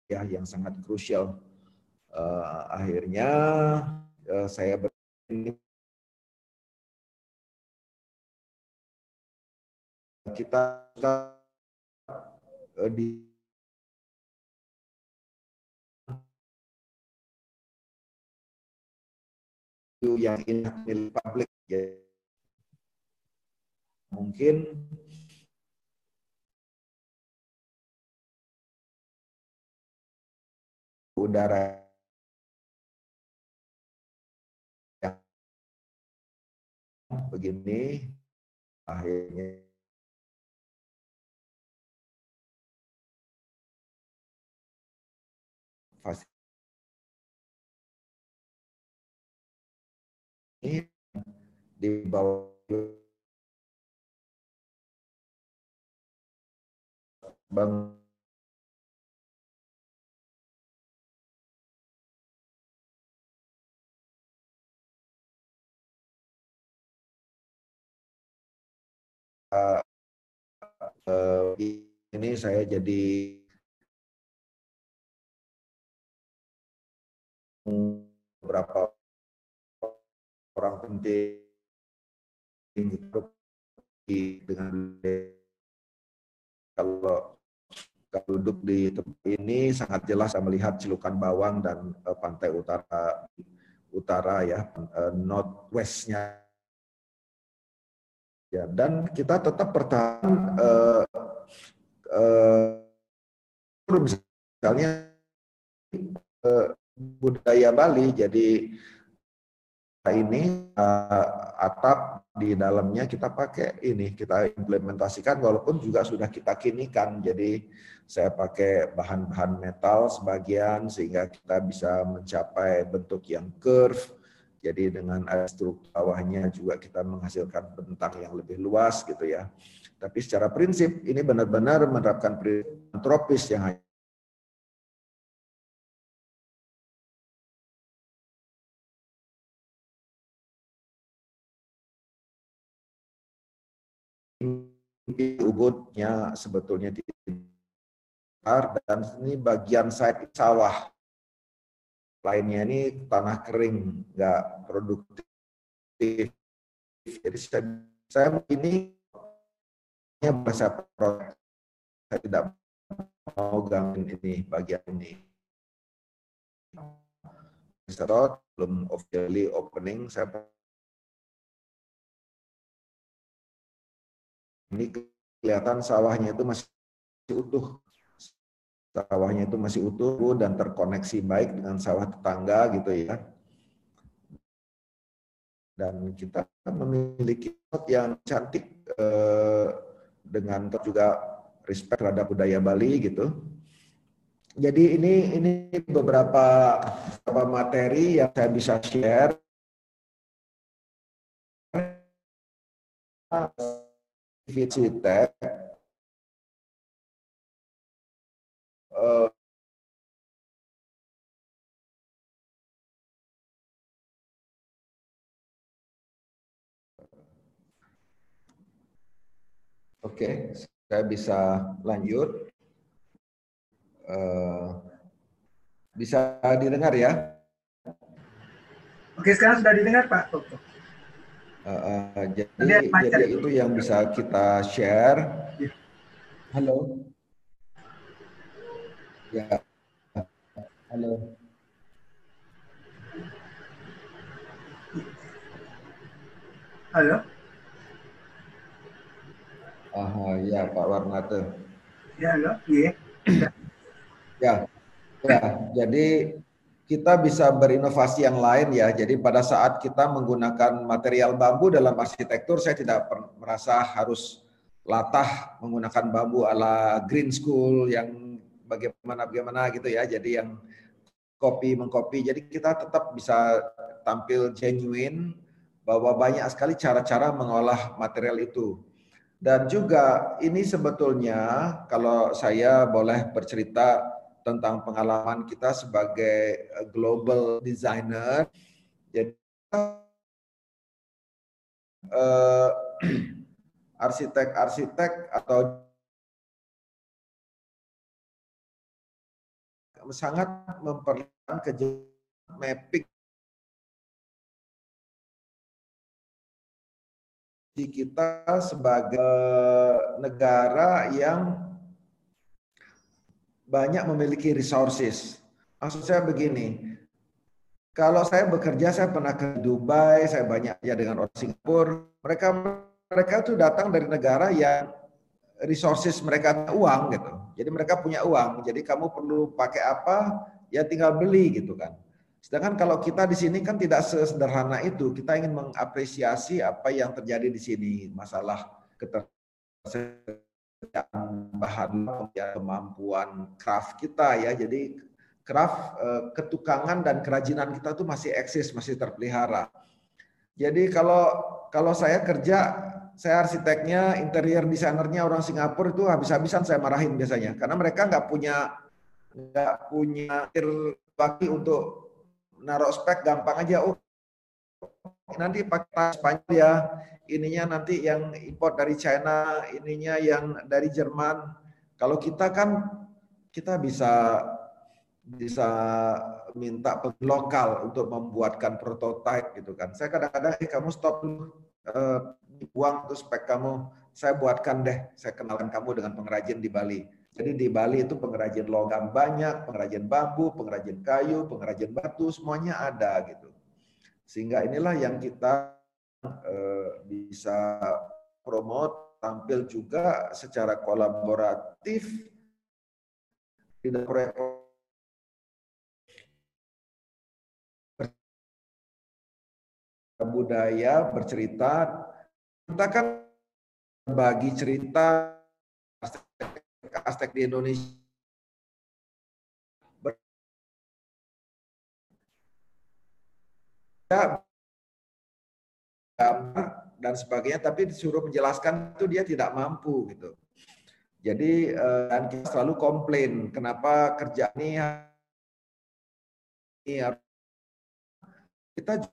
ya yang sangat krusial. Uh, akhirnya uh, saya ber kita uh, di yang ini milik publik ya. Mungkin udara yang begini akhirnya di bawah Bang uh, uh, ini saya jadi beberapa orang penting dengan kalau kalau duduk di tempat ini sangat jelas saya melihat Cilukan Bawang dan uh, pantai utara utara ya uh, northwestnya. Ya dan kita tetap bertahan uh, uh, misalnya uh, budaya Bali. Jadi ini uh, atap di dalamnya kita pakai ini kita implementasikan walaupun juga sudah kita kinikan. Jadi saya pakai bahan-bahan metal sebagian sehingga kita bisa mencapai bentuk yang curve. Jadi dengan struktur bawahnya juga kita menghasilkan bentang yang lebih luas gitu ya. Tapi secara prinsip ini benar-benar menerapkan prinsip antropis yang hanya sebetulnya di dan ini bagian side sawah. Lainnya ini tanah kering nggak produktif. Jadi saya, saya ini bahasa saya tidak mau gangguin ini bagian ini. Belum officially opening saya Ini kelihatan sawahnya itu masih utuh. Sawahnya itu masih utuh dan terkoneksi baik dengan sawah tetangga gitu ya. Dan kita memiliki yang cantik eh, dengan juga respect terhadap budaya Bali gitu. Jadi ini ini beberapa, beberapa materi yang saya bisa share Citek uh, Oke, okay, saya bisa lanjut. Uh, bisa didengar ya?
Oke, sekarang sudah didengar Pak Toto.
Uh, jadi, jadi itu yang bisa kita share. Halo. Ya. Halo.
Halo.
Aha, ya Pak Warnate.
Ya, halo. Iya.
ya. Ya, jadi kita bisa berinovasi yang lain ya. Jadi pada saat kita menggunakan material bambu dalam arsitektur, saya tidak merasa harus latah menggunakan bambu ala green school yang bagaimana bagaimana gitu ya. Jadi yang copy mengcopy. Jadi kita tetap bisa tampil genuine bahwa banyak sekali cara-cara mengolah material itu. Dan juga ini sebetulnya kalau saya boleh bercerita tentang pengalaman kita sebagai eh, global designer. Jadi uh, arsitek-arsitek atau sangat memperlihatkan kejadian mapping kita sebagai negara yang banyak memiliki resources. Maksud saya begini, kalau saya bekerja, saya pernah ke Dubai, saya banyak ya dengan orang Singapura. Mereka mereka itu datang dari negara yang resources mereka uang gitu. Jadi mereka punya uang. Jadi kamu perlu pakai apa, ya tinggal beli gitu kan. Sedangkan kalau kita di sini kan tidak sesederhana itu. Kita ingin mengapresiasi apa yang terjadi di sini, masalah ketersediaan bahan ya, kemampuan craft kita ya. Jadi craft eh, ketukangan dan kerajinan kita tuh masih eksis, masih terpelihara. Jadi kalau kalau saya kerja, saya arsiteknya, interior desainernya orang Singapura itu habis-habisan saya marahin biasanya, karena mereka nggak punya nggak punya baki untuk naruh spek gampang aja. Oh nanti pakai Spanyol ya, ininya nanti yang import dari China, ininya yang dari Jerman. Kalau kita kan kita bisa bisa minta lokal untuk membuatkan prototipe gitu kan. Saya kadang-kadang, eh kamu stop dulu, uh, buang tuh spek kamu, saya buatkan deh, saya kenalkan kamu dengan pengrajin di Bali. Jadi di Bali itu pengrajin logam banyak, pengrajin bambu, pengrajin kayu, pengrajin batu, semuanya ada gitu. Sehingga inilah yang kita uh, bisa promote, tampil juga secara kolaboratif proyek budaya bercerita kita kan bagi cerita Aztec di Indonesia dan sebagainya tapi disuruh menjelaskan itu dia tidak mampu gitu. Jadi eh, dan kita selalu komplain kenapa kerja ini kita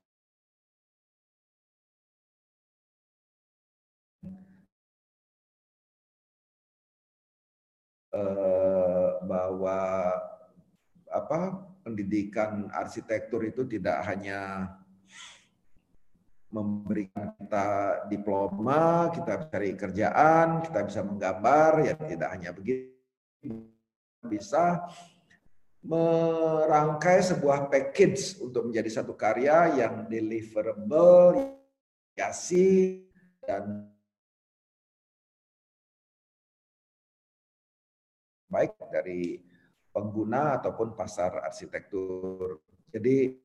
Eh, bahwa apa pendidikan arsitektur itu tidak hanya memberikan kita diploma, kita cari kerjaan, kita bisa menggambar, ya tidak hanya begitu, bisa merangkai sebuah package untuk menjadi satu karya yang deliverable, yasi, dan baik dari pengguna ataupun pasar arsitektur. Jadi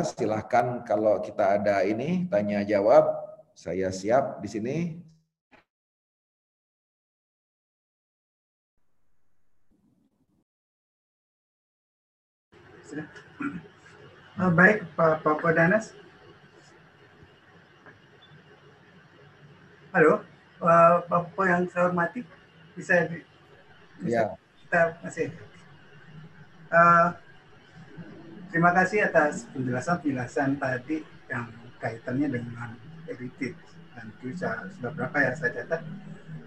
silahkan kalau kita ada ini tanya jawab, saya siap di sini.
Uh, baik, Pak Pak Danas. Halo, uh, Bapak yang saya hormati bisa, bisa ya. kita masih uh, terima kasih atas penjelasan penjelasan tadi yang kaitannya dengan heritage dan itu sudah berapa ya saya catat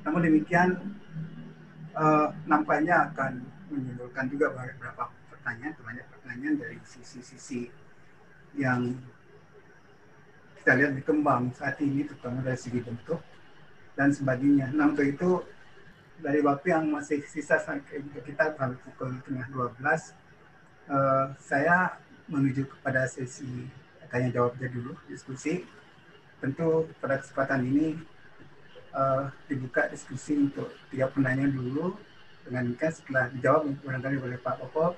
namun demikian uh, nampaknya akan menimbulkan juga beberapa pertanyaan banyak pertanyaan dari sisi-sisi yang kita lihat berkembang saat ini terutama dari segi bentuk dan sebagainya. Untuk itu dari waktu yang masih sisa sampai kita sampai pukul tengah 12, eh, saya menuju kepada sesi tanya jawabnya dulu, diskusi. Tentu pada kesempatan ini uh, dibuka diskusi untuk tiga penanya dulu, dengan kan setelah dijawab barangkali oleh Pak Popo,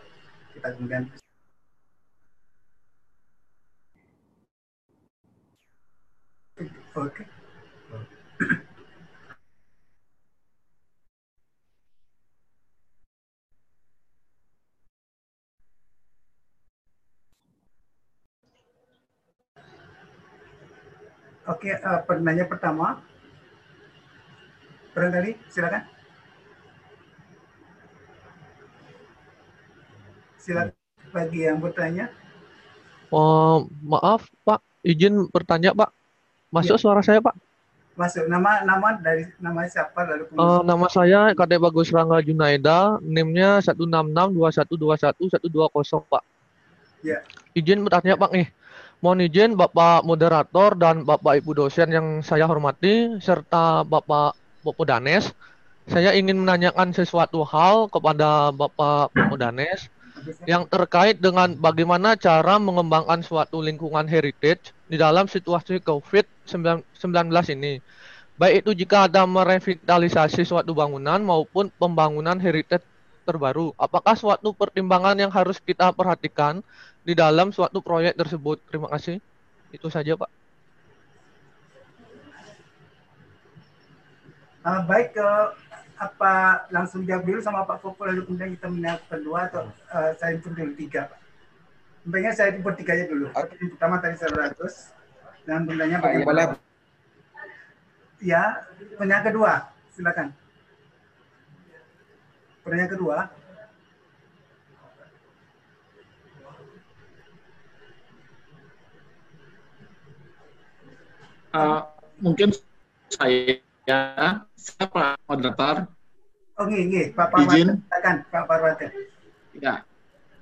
kita kemudian Oke. Okay. Oke, uh, penanya pertama. Barangkali, silakan. Silakan bagi yang bertanya.
Oh, maaf, Pak. Izin bertanya, Pak. Masuk ya. suara saya, Pak?
Masuk. Nama nama dari nama siapa lalu
uh, nama saya Kade Bagus Rangga Junaida, NIM-nya 16621212120, Pak. Ya. Izin bertanya, Pak nih. Mohon izin Bapak moderator dan Bapak Ibu dosen yang saya hormati serta Bapak Bapak Danes. Saya ingin menanyakan sesuatu hal kepada Bapak Bapak Danes yang terkait dengan bagaimana cara mengembangkan suatu lingkungan heritage di dalam situasi COVID-19 ini. Baik itu jika ada merevitalisasi suatu bangunan maupun pembangunan heritage terbaru. Apakah suatu pertimbangan yang harus kita perhatikan di dalam suatu proyek tersebut. Terima kasih. Itu saja, Pak.
Uh, baik, uh, apa langsung jawab dulu sama Pak Popo lalu kemudian kita menanya kedua atau uh, saya hitung dulu tiga, Pak. Sebenarnya saya hitung aja dulu. Okay. Yang pertama tadi 100 dan bundanya bagaimana? Ya, pertanyaan kedua, silakan. Pertanyaan kedua,
uh, mungkin saya siapa moderator
Oh, ini, Pak Parwata. Izin. Pak Parwata.
Ya,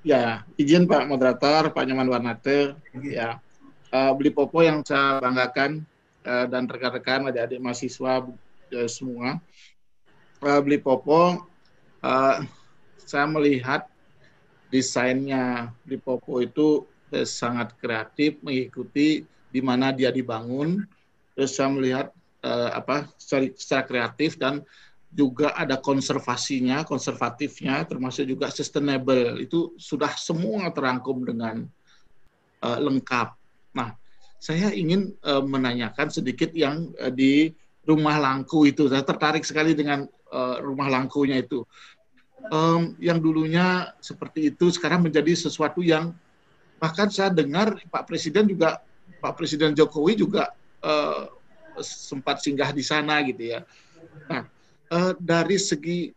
ya, izin Pak Moderator, Pak Nyaman Warnate. Ya, uh, beli popo yang saya banggakan uh, dan rekan-rekan adik-adik mahasiswa uh, semua. Uh, beli popo, uh, saya melihat desainnya beli popo itu uh, sangat kreatif, mengikuti di mana dia dibangun. Terus saya melihat uh, apa secara, secara kreatif dan juga ada konservasinya, konservatifnya, termasuk juga sustainable. Itu sudah semua terangkum dengan uh, lengkap. Nah, saya ingin uh, menanyakan sedikit yang uh, di rumah langku itu. Saya tertarik sekali dengan uh, rumah langkunya itu. Um, yang dulunya seperti itu sekarang menjadi sesuatu yang bahkan saya dengar Pak Presiden juga Pak Presiden Jokowi juga uh, sempat singgah di sana gitu ya. Nah, uh, dari segi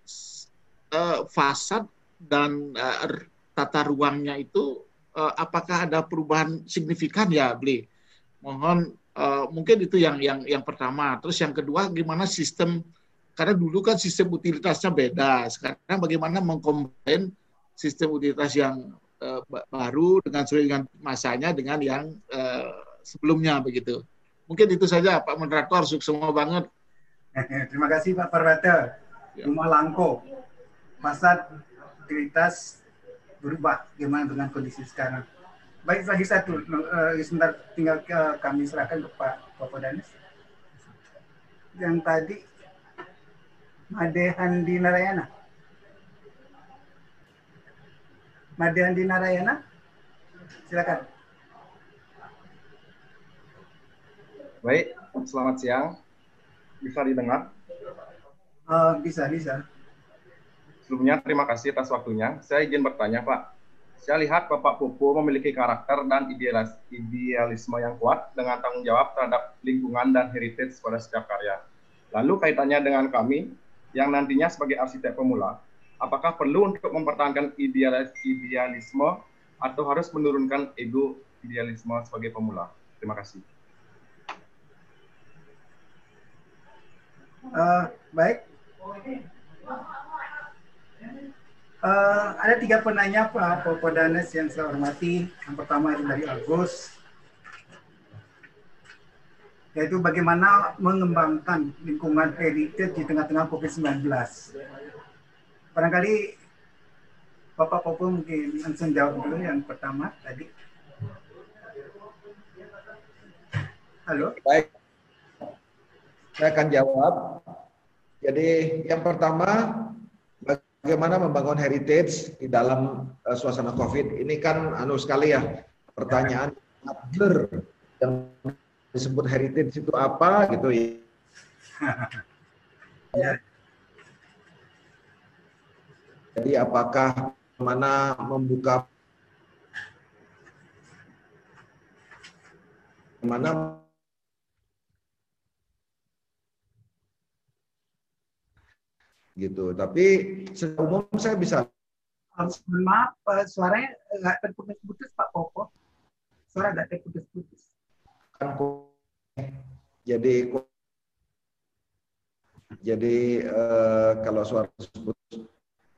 uh, fasad dan uh, tata ruangnya itu uh, apakah ada perubahan signifikan ya Bli? Mohon uh, mungkin itu yang yang yang pertama. Terus yang kedua gimana sistem karena dulu kan sistem utilitasnya beda. Sekarang bagaimana mengkombin sistem utilitas yang uh, baru dengan sesuai dengan masanya dengan yang uh, sebelumnya begitu. Mungkin itu saja Pak Moderator, sukses semua banget.
Terima kasih Pak Parwata. Ya. Rumah Langko, fasad utilitas berubah gimana dengan kondisi sekarang. Baik lagi satu, uh, sebentar tinggal uh, kami serahkan ke Pak Bapak Danis. Yang tadi Madehandi Narayana. Madehandi Narayana, silakan.
Baik, selamat siang. Bisa didengar?
Uh, bisa, bisa.
Sebelumnya terima kasih atas waktunya. Saya izin bertanya, Pak. Saya lihat Bapak Pupu memiliki karakter dan idealis idealisme yang kuat dengan tanggung jawab terhadap lingkungan dan heritage pada setiap karya. Lalu kaitannya dengan kami yang nantinya sebagai arsitek pemula, apakah perlu untuk mempertahankan idealis idealisme atau harus menurunkan ego idealisme sebagai pemula? Terima kasih.
Uh, baik. Uh, ada tiga penanya Pak Popodanes yang saya hormati. Yang pertama dari Agus, yaitu bagaimana mengembangkan lingkungan heritage di tengah-tengah COVID-19. Barangkali Bapak Popo mungkin langsung jawab dulu yang pertama tadi. Halo.
Baik, saya akan jawab. Jadi yang pertama, bagaimana membangun heritage di dalam uh, suasana COVID. Ini kan anu sekali ya, pertanyaan yang disebut heritage itu apa gitu ya. Jadi apakah mana membuka mana gitu. Tapi secara umum saya bisa.
Maaf, suaranya nggak terputus-putus Pak Popo. Suara nggak terputus-putus.
Jadi jadi uh, kalau suara putus.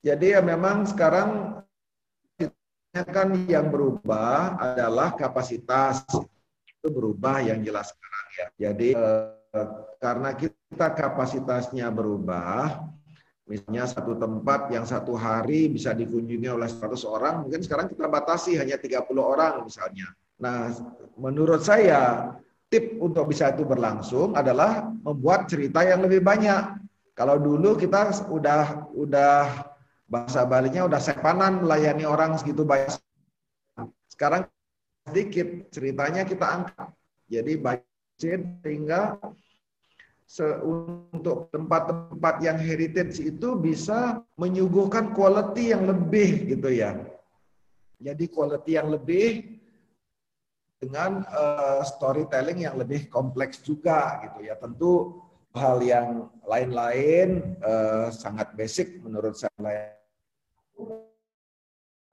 Jadi ya memang sekarang kan yang berubah adalah kapasitas itu berubah yang jelas sekarang ya. Jadi uh, karena kita kapasitasnya berubah, Misalnya satu tempat yang satu hari bisa dikunjungi oleh 100 orang, mungkin sekarang kita batasi hanya 30 orang misalnya. Nah, menurut saya tip untuk bisa itu berlangsung adalah membuat cerita yang lebih banyak. Kalau dulu kita udah udah bahasa Balinya udah sepanan melayani orang segitu banyak. Sekarang sedikit ceritanya kita angkat. Jadi banyak sehingga untuk tempat-tempat yang heritage itu bisa menyuguhkan quality yang lebih gitu ya. Jadi quality yang lebih dengan uh, storytelling yang lebih kompleks juga gitu ya. Tentu hal yang lain-lain uh, sangat basic menurut saya.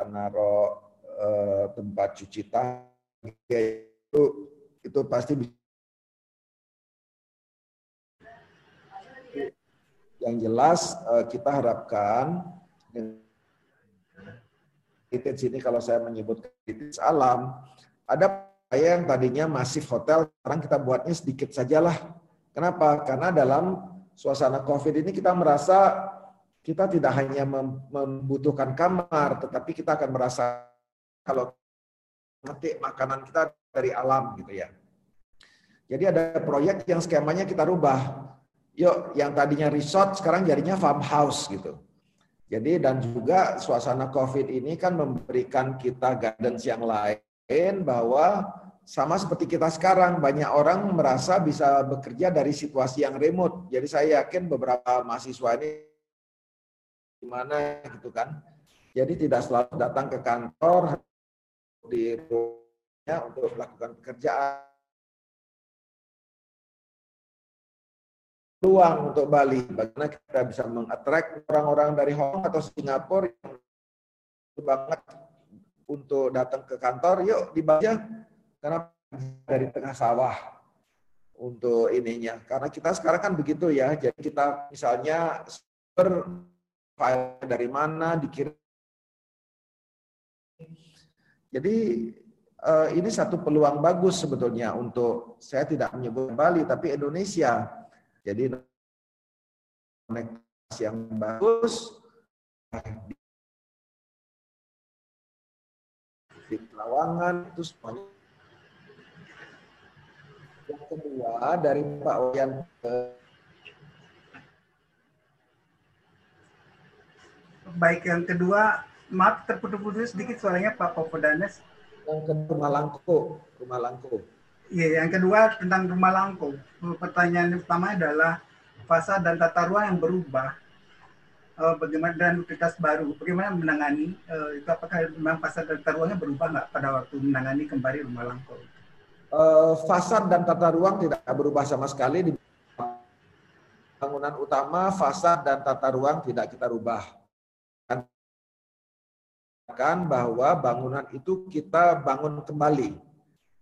Naruh uh, tempat cuci tangan itu itu pasti Yang jelas uh, kita harapkan heritage ini kalau saya menyebut heritage alam, ada yang tadinya masif hotel, sekarang kita buatnya sedikit sajalah. Kenapa? Karena dalam suasana COVID ini kita merasa kita tidak hanya membutuhkan kamar, tetapi kita akan merasa kalau metik makanan kita dari alam gitu ya. Jadi ada proyek yang skemanya kita rubah. Yuk, yang tadinya resort sekarang jadinya farmhouse gitu. Jadi dan juga suasana COVID ini kan memberikan kita guidance yang lain bahwa sama seperti kita sekarang banyak orang merasa bisa bekerja dari situasi yang remote. Jadi saya yakin beberapa mahasiswa ini gimana gitu kan. Jadi tidak selalu datang ke kantor di rumahnya untuk melakukan pekerjaan peluang untuk Bali. Bagaimana kita bisa mengattract orang-orang dari Hong Kong atau Singapura yang banget untuk datang ke kantor, yuk di Bali karena dari tengah sawah untuk ininya. Karena kita sekarang kan begitu ya, jadi kita misalnya server file dari mana dikirim. Jadi eh, ini satu peluang bagus sebetulnya untuk saya tidak menyebut Bali tapi Indonesia jadi yang bagus di Pelawangan itu semuanya. Yang kedua dari Pak Wayan
Baik, yang kedua, maaf terputus-putus sedikit suaranya Pak Popodanes.
Yang kedua Rumah Langko, Rumah Langko.
Iya, yang kedua tentang rumah langkung. Pertanyaan pertama adalah fasa dan tata ruang yang berubah. Uh, bagaimana dan utilitas baru, bagaimana menangani uh, itu apakah memang fasad dan tata ruangnya berubah nggak pada waktu menangani kembali rumah langkung?
Uh, fasad dan tata ruang tidak berubah sama sekali di bangunan utama, fasad dan tata ruang tidak kita rubah. Kan bahwa bangunan itu kita bangun kembali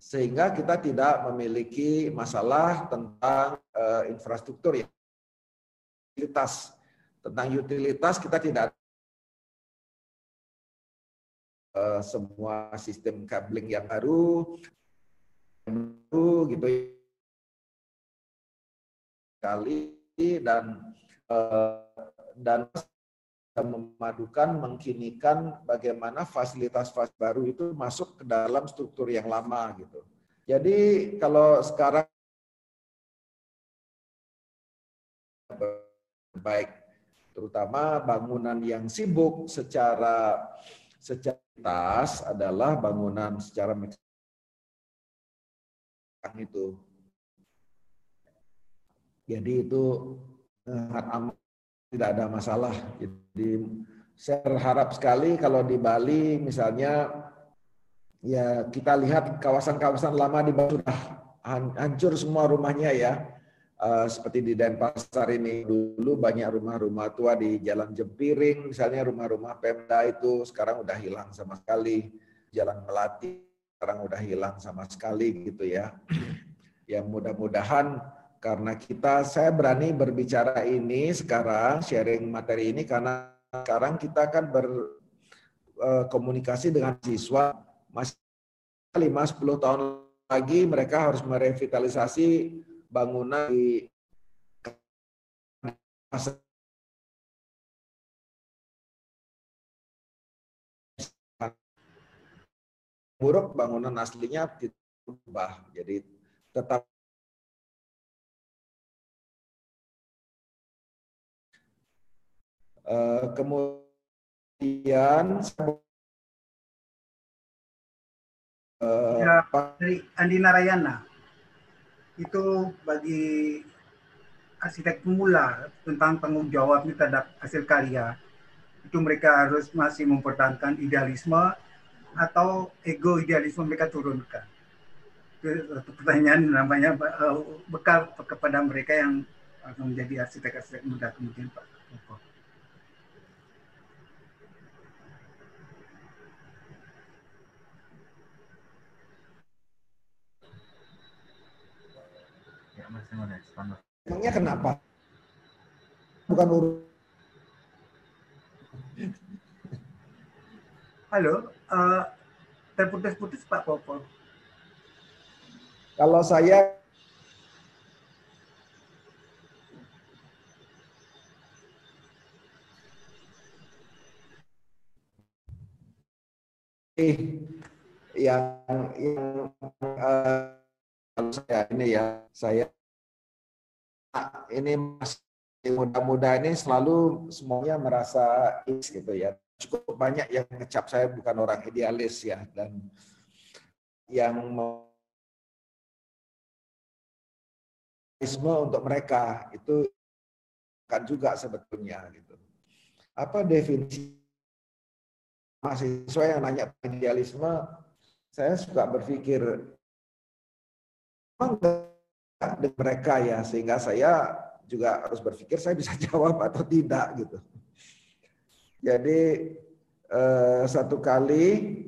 sehingga kita tidak memiliki masalah tentang uh, infrastruktur ya. Utilitas. Tentang utilitas kita tidak uh, semua sistem cabling yang baru, baru gitu kali dan uh, dan memadukan, mengkinikan bagaimana fasilitas-fasilitas baru itu masuk ke dalam struktur yang lama gitu. Jadi kalau sekarang baik terutama bangunan yang sibuk secara secara adalah bangunan secara itu. Jadi itu aman tidak ada masalah. Jadi saya berharap sekali kalau di Bali misalnya ya kita lihat kawasan-kawasan lama di Bali sudah hancur semua rumahnya ya. Uh, seperti di Denpasar ini dulu banyak rumah-rumah tua di Jalan Jempiring, misalnya rumah-rumah Pemda itu sekarang udah hilang sama sekali. Jalan Melati sekarang udah hilang sama sekali gitu ya. Yang mudah-mudahan karena kita saya berani berbicara ini sekarang sharing materi ini karena sekarang kita akan berkomunikasi eh, dengan siswa masih 5 10 tahun lagi mereka harus merevitalisasi bangunan di buruk bangunan aslinya berubah. Jadi tetap Uh, kemudian
uh, ya, dari Andi Narayana itu bagi arsitek pemula tentang tanggung jawab terhadap hasil karya. Itu mereka harus masih mempertahankan idealisme atau ego idealisme mereka turunkan. Itu pertanyaan namanya uh, bekal kepada mereka yang akan menjadi arsitek-arsitek muda kemudian Pak
Emangnya kenapa? bukan urus.
Halo, uh, terputus-putus Pak Popo.
Kalau saya yang yang uh, saya ini ya saya ini masih muda-muda ini selalu semuanya merasa is gitu ya. Cukup banyak yang ngecap saya bukan orang idealis ya dan yang untuk mereka itu kan juga sebetulnya gitu. Apa definisi mahasiswa yang nanya idealisme, saya suka berpikir memang mereka ya sehingga saya juga harus berpikir saya bisa jawab atau tidak gitu. Jadi eh, satu kali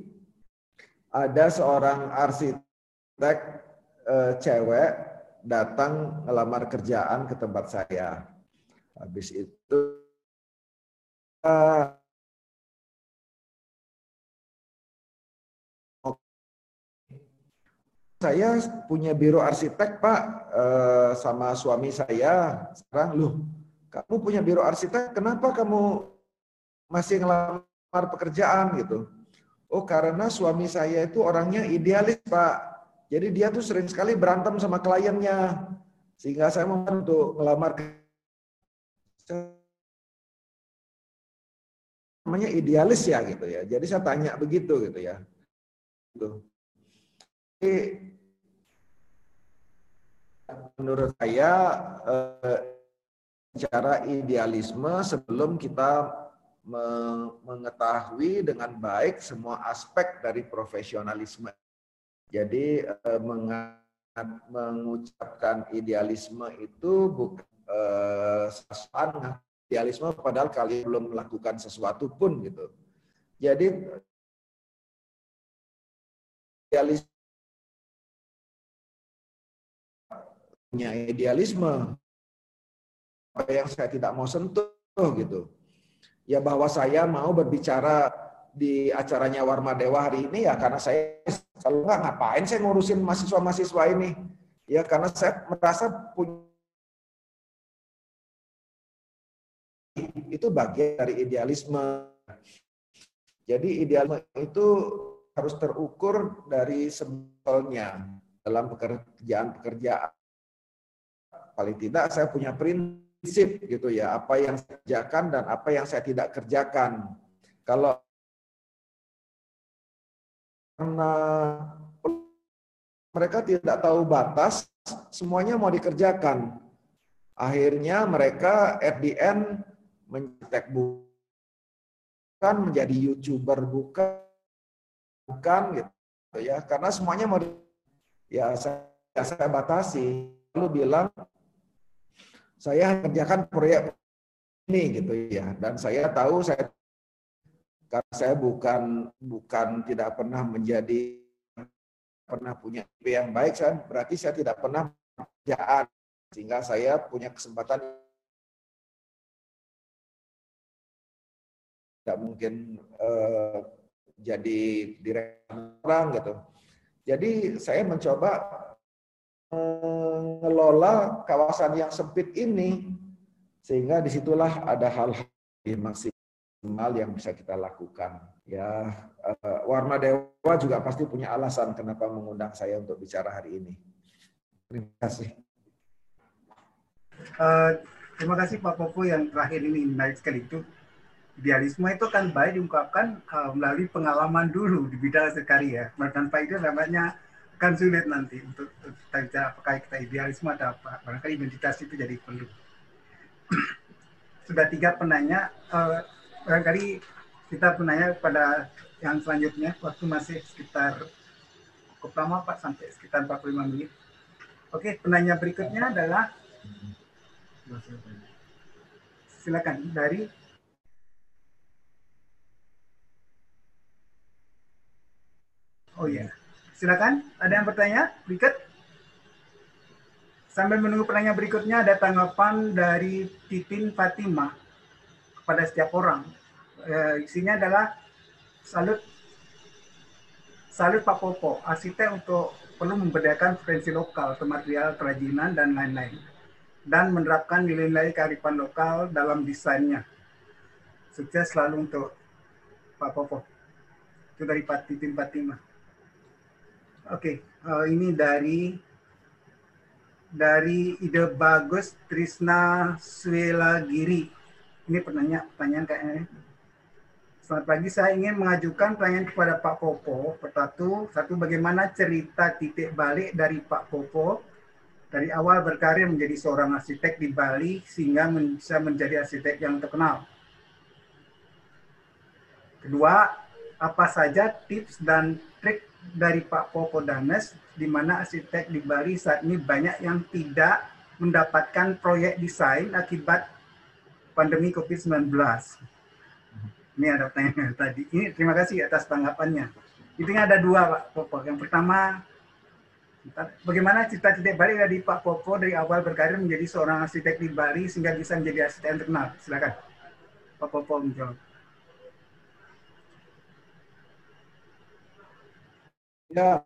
ada seorang arsitek eh, cewek datang ngelamar kerjaan ke tempat saya. Habis itu eh, saya punya biro arsitek pak eh, sama suami saya sekarang. Loh kamu punya biro arsitek? Kenapa kamu masih ngelamar pekerjaan gitu? Oh karena suami saya itu orangnya idealis pak. Jadi dia tuh sering sekali berantem sama kliennya sehingga saya mau untuk ngelamar namanya idealis ya gitu ya. Jadi saya tanya begitu gitu ya. Gitu menurut saya eh, cara idealisme sebelum kita mengetahui dengan baik semua aspek dari profesionalisme. Jadi eh, mengucapkan idealisme itu bukan eh, idealisme padahal kalian belum melakukan sesuatu pun gitu. Jadi idealisme punya idealisme apa yang saya tidak mau sentuh gitu. Ya bahwa saya mau berbicara di acaranya Warma Dewa hari ini ya karena saya kalau nggak ngapain saya ngurusin mahasiswa-mahasiswa ini. Ya karena saya merasa punya itu bagian dari idealisme. Jadi idealisme itu harus terukur dari sebetulnya dalam pekerjaan-pekerjaan paling tidak saya punya prinsip gitu ya, apa yang saya kerjakan dan apa yang saya tidak kerjakan. Kalau karena mereka tidak tahu batas, semuanya mau dikerjakan. Akhirnya mereka at the bukan menjadi youtuber bukan bukan gitu ya karena semuanya mau ya saya, saya batasi lalu bilang saya kerjakan proyek ini gitu ya. Dan saya tahu saya karena saya bukan bukan tidak pernah menjadi pernah punya IP yang baik saya berarti saya tidak pernah pekerjaan. Sehingga saya punya kesempatan tidak mungkin eh, jadi direktur orang gitu. Jadi saya mencoba mengelola kawasan yang sempit ini sehingga di situlah ada hal-hal maksimal yang bisa kita lakukan ya. Uh, Warna Dewa juga pasti punya alasan kenapa mengundang saya untuk bicara hari ini. Terima kasih.
Uh, terima kasih Pak Popo yang terakhir ini menarik sekali itu. Idealisme itu kan baik diungkapkan uh, melalui pengalaman dulu di bidang sekali ya tanpa itu namanya kan sulit nanti untuk kita bicara apakah kita idealisme atau apa. Barangkali identitas itu jadi perlu. Sudah tiga penanya, uh, barangkali kita penanya pada yang selanjutnya, waktu masih sekitar cukup lama Pak, sampai sekitar 45 menit. Oke, penanya berikutnya adalah, silakan dari Oh iya. Silakan, ada yang bertanya? Berikut. sambil menunggu pertanyaan berikutnya ada tanggapan dari Titin Fatimah kepada setiap orang. E, isinya adalah salut salut Pak Popo, arsitek untuk perlu membedakan frekuensi lokal, material, kerajinan, dan lain-lain. Dan menerapkan nilai-nilai kearifan lokal dalam desainnya. Sukses selalu untuk Pak Popo. Itu dari Pak Titin Fatimah. Oke, okay, uh, eh, ini dari dari ide bagus Trisna Swelagiri. Ini pertanyaan, pertanyaan kayaknya. Selamat pagi, saya ingin mengajukan pertanyaan kepada Pak Popo. Pertatu, satu bagaimana cerita titik balik dari Pak Popo dari awal berkarir menjadi seorang arsitek di Bali sehingga bisa menjadi arsitek yang terkenal. Kedua, apa saja tips dan dari Pak Popo Danes di mana arsitek di Bali saat ini banyak yang tidak mendapatkan proyek desain akibat pandemi COVID-19. Ini ada pertanyaan tadi. Ini terima kasih atas tanggapannya. Intinya ada dua Pak Popo. Yang pertama, bagaimana cita-cita Bali dari Pak Popo dari awal berkarir menjadi seorang arsitek di Bali sehingga bisa menjadi arsitek terkenal. Silakan Pak Popo menjawab.
Ya,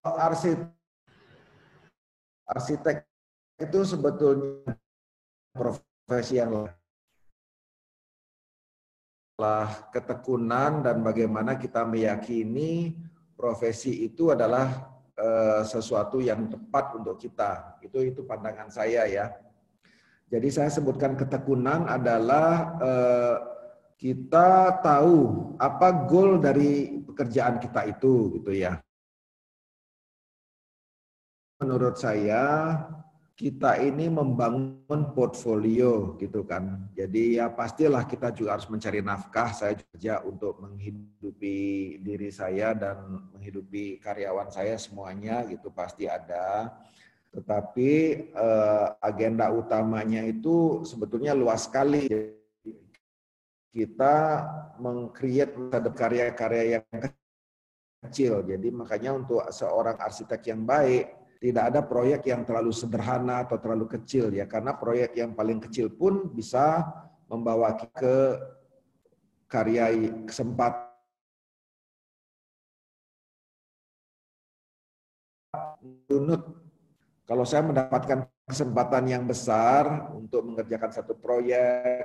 arsitek arsitek itu sebetulnya profesi yang lah ketekunan dan bagaimana kita meyakini profesi itu adalah uh, sesuatu yang tepat untuk kita. Itu itu pandangan saya ya. Jadi saya sebutkan ketekunan adalah uh, kita tahu apa goal dari pekerjaan kita itu gitu ya menurut saya kita ini membangun portfolio gitu kan. Jadi ya pastilah kita juga harus mencari nafkah. Saya kerja untuk menghidupi diri saya dan menghidupi karyawan saya semuanya gitu pasti ada. Tetapi eh, agenda utamanya itu sebetulnya luas sekali. Kita mengcreate karya-karya yang kecil. Jadi makanya untuk seorang arsitek yang baik tidak ada proyek yang terlalu sederhana atau terlalu kecil ya karena proyek yang paling kecil pun bisa membawa ke karya kesempatan unut kalau saya mendapatkan kesempatan yang besar untuk mengerjakan satu proyek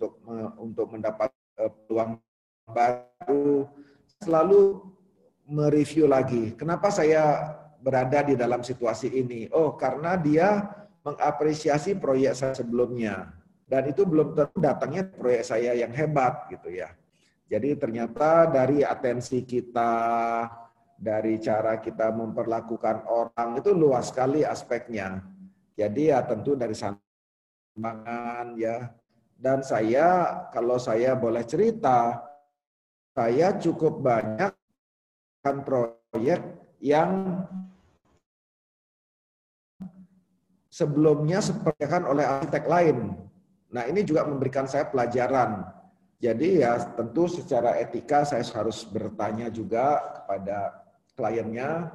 untuk untuk mendapat eh, peluang baru selalu mereview lagi kenapa saya berada di dalam situasi ini. Oh, karena dia mengapresiasi proyek saya sebelumnya. Dan itu belum tentu datangnya proyek saya yang hebat gitu ya. Jadi ternyata dari atensi kita, dari cara kita memperlakukan orang itu luas sekali aspeknya. Jadi ya tentu dari sambangan ya. Dan saya kalau saya boleh cerita, saya cukup banyak kan proyek yang sebelumnya sepertikan oleh arsitek lain. Nah ini juga memberikan saya pelajaran. Jadi ya tentu secara etika saya harus bertanya juga kepada kliennya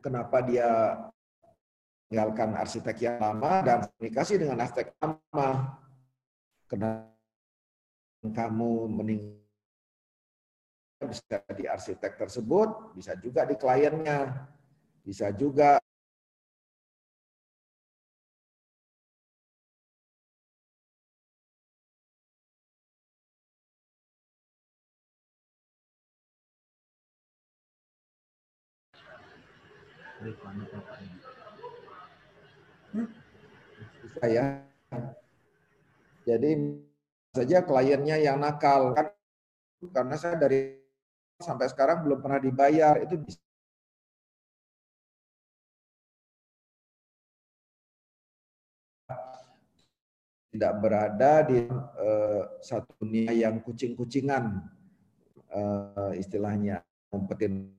kenapa dia meninggalkan arsitek yang lama dan komunikasi dengan arsitek lama. Kenapa kamu meninggal bisa di arsitek tersebut, bisa juga di kliennya, bisa juga Bisa ya. Jadi saja kliennya yang nakal kan karena saya dari sampai sekarang belum pernah dibayar itu bisa tidak berada di uh, satu dunia yang kucing-kucingan uh, istilahnya ngumpetin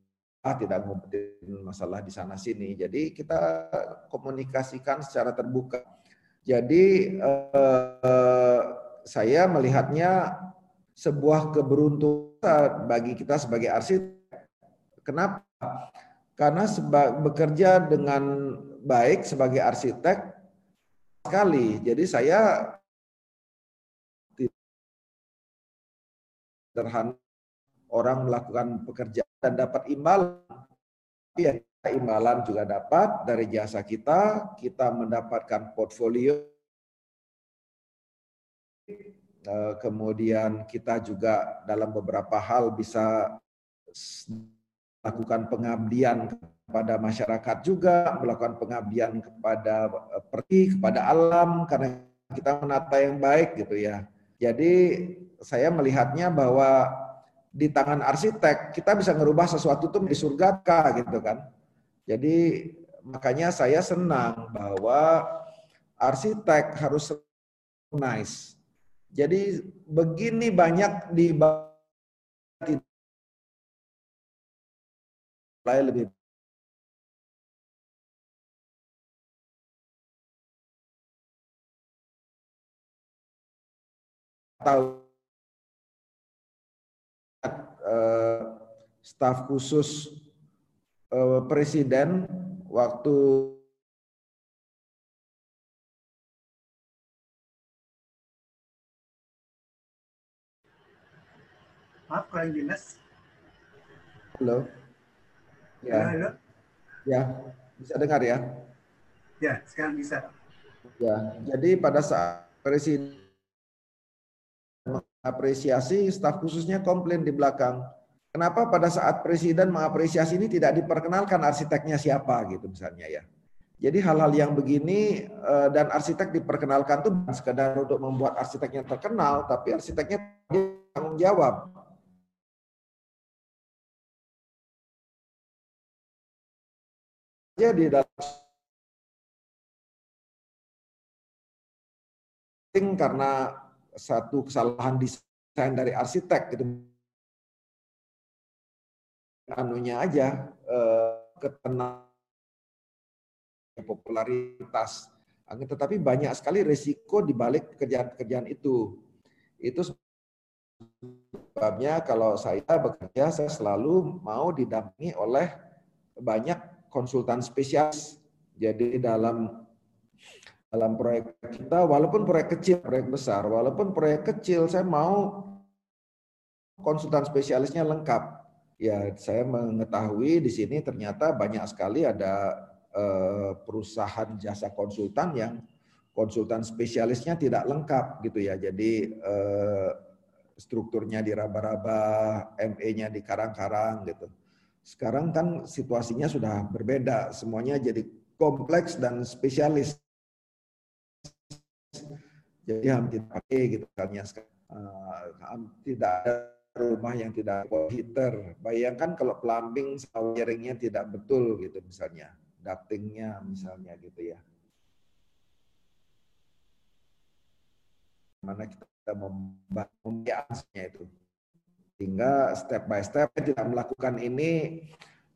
ah tidak ngumpetin masalah di sana sini. Jadi kita komunikasikan secara terbuka. Jadi eh, saya melihatnya sebuah keberuntungan bagi kita sebagai arsitek. Kenapa? Karena seba, bekerja dengan baik sebagai arsitek sekali. Jadi saya sederhana orang melakukan pekerjaan dan dapat imbalan. Ya, imbalan juga dapat dari jasa kita, kita mendapatkan portfolio eh, kemudian kita juga dalam beberapa hal bisa melakukan pengabdian kepada masyarakat juga, melakukan pengabdian kepada eh, pergi, kepada alam, karena kita menata yang baik gitu ya. Jadi saya melihatnya bahwa di tangan arsitek kita bisa merubah sesuatu itu di surga gitu kan. Jadi makanya saya senang bahwa arsitek harus nice. Jadi begini banyak di mulai lebih tahu uh, staf khusus uh, presiden waktu
Maaf, kurang jelas.
Halo. Ya. Halo. Ya, bisa dengar ya?
Ya, sekarang bisa.
Ya, jadi pada saat presiden mengapresiasi, staf khususnya komplain di belakang. Kenapa pada saat presiden mengapresiasi ini tidak diperkenalkan arsiteknya siapa gitu misalnya ya. Jadi hal-hal yang begini eh, dan arsitek diperkenalkan tuh bukan sekedar untuk membuat arsiteknya terkenal, tapi arsiteknya tanggung jawab di dalam karena satu kesalahan desain dari arsitek itu anunya aja eh, ketenang popularitas tetapi banyak sekali resiko di balik pekerjaan-pekerjaan itu itu sebabnya kalau saya bekerja saya selalu mau didampingi oleh banyak konsultan spesialis. Jadi dalam dalam proyek kita, walaupun proyek kecil, proyek besar, walaupun proyek kecil, saya mau konsultan spesialisnya lengkap. Ya, saya mengetahui di sini ternyata banyak sekali ada eh, perusahaan jasa konsultan yang konsultan spesialisnya tidak lengkap gitu ya. Jadi eh, strukturnya diraba-raba, ME-nya di karang-karang gitu. Sekarang kan situasinya sudah berbeda, semuanya jadi kompleks dan spesialis. Jadi hampir pakai gitu kan ya. Uh, tidak ada rumah yang tidak ada heater. Bayangkan kalau plumbing wiringnya tidak betul gitu misalnya, ductingnya misalnya gitu ya. Mana kita membayarnya itu. Sehingga step by step tidak melakukan ini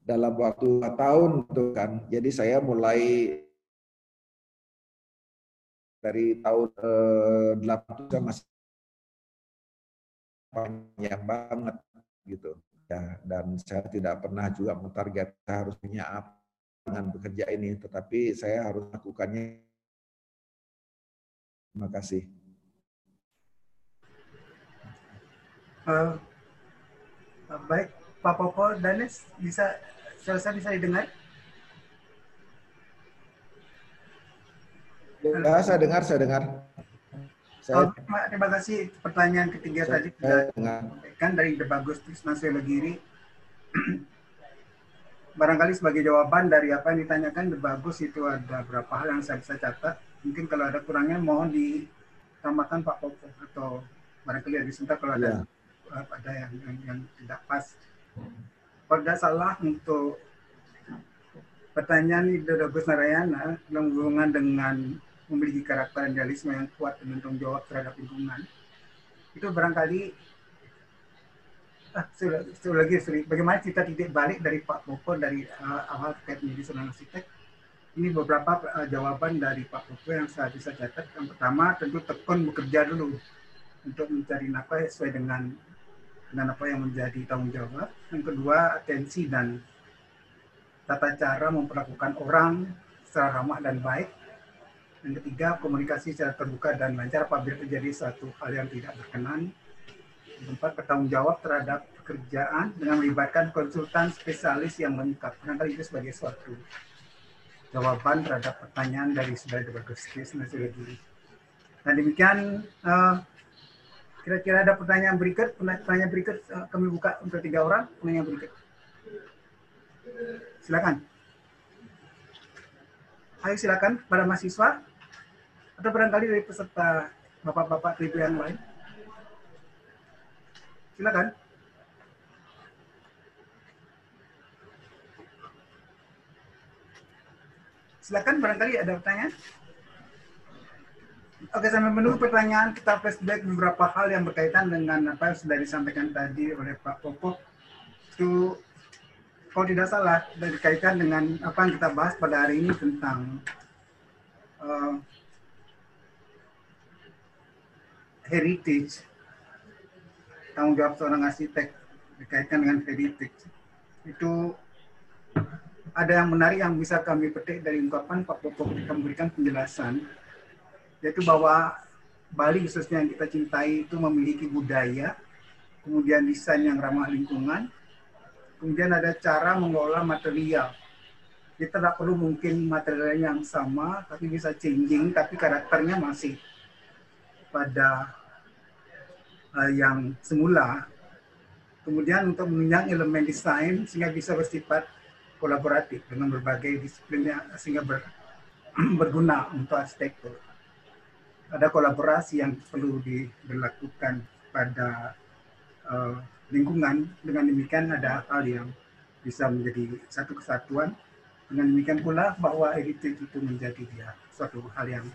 dalam waktu tahun gitu kan. Jadi saya mulai dari tahun eh, 80 masih panjang banget gitu ya dan saya tidak pernah juga mentarget saya harus punya apa dengan bekerja ini tetapi saya harus lakukannya terima kasih
uh, Baik, Pak Popo, Danes, bisa selesai bisa didengar?
Ya, saya dengar, saya dengar.
Saya... Oh, terima kasih pertanyaan ketiga saya, tadi sudah sampaikan dari The Bagus Trisna Giri. Barangkali sebagai jawaban dari apa yang ditanyakan The Bagus itu ada berapa hal yang saya bisa catat. Mungkin kalau ada kurangnya mohon ditambahkan Pak Popo atau barangkali ada disentak kalau ada. Ya ada yang, yang, yang tidak pas. Pada salah untuk pertanyaan Ido Gus Narayana berhubungan dengan memiliki karakter idealisme yang kuat dan tanggung jawab terhadap lingkungan, itu barangkali ah, sudah, lagi sorry, bagaimana kita titik balik dari Pak Popo dari uh, awal terkait menjadi seorang arsitek ini beberapa uh, jawaban dari Pak Popo yang saya bisa catat. Yang pertama tentu tekun bekerja dulu untuk mencari nafkah sesuai dengan dengan apa yang menjadi tanggung jawab. Yang kedua, atensi dan tata cara memperlakukan orang secara ramah dan baik. Yang ketiga, komunikasi secara terbuka dan lancar apabila terjadi satu hal yang tidak berkenan. Keempat, bertanggung jawab terhadap pekerjaan dengan melibatkan konsultan spesialis yang lengkap. Barangkali itu sebagai suatu jawaban terhadap pertanyaan dari saudara saudara Nah demikian uh, kira-kira ada pertanyaan berikut, pertanyaan berikut uh, kami buka untuk tiga orang, pertanyaan berikut. Silakan. Ayo silakan pada mahasiswa atau barangkali dari peserta bapak-bapak ibu yang lain. Silakan. Silakan barangkali ada pertanyaan. Oke, sampai menunggu pertanyaan, kita flashback beberapa hal yang berkaitan dengan apa yang sudah disampaikan tadi oleh Pak Popo. Itu, kalau tidak salah, berkaitan dengan apa yang kita bahas pada hari ini tentang uh, heritage, tanggung jawab seorang arsitek berkaitan dengan heritage. Itu ada yang menarik yang bisa kami petik dari ungkapan Pak Popo ketika memberikan penjelasan yaitu bahwa Bali khususnya yang kita cintai itu memiliki budaya, kemudian desain yang ramah lingkungan, kemudian ada cara mengelola material. Kita tidak perlu mungkin material yang sama, tapi bisa changing, tapi karakternya masih pada uh, yang semula. Kemudian untuk menunjang elemen desain sehingga bisa bersifat kolaboratif dengan berbagai disiplin sehingga ber, berguna untuk arsitektur ada kolaborasi yang perlu dilakukan pada uh, lingkungan. Dengan demikian ada hal yang bisa menjadi satu kesatuan. Dengan demikian pula bahwa heritage itu menjadi dia suatu hal yang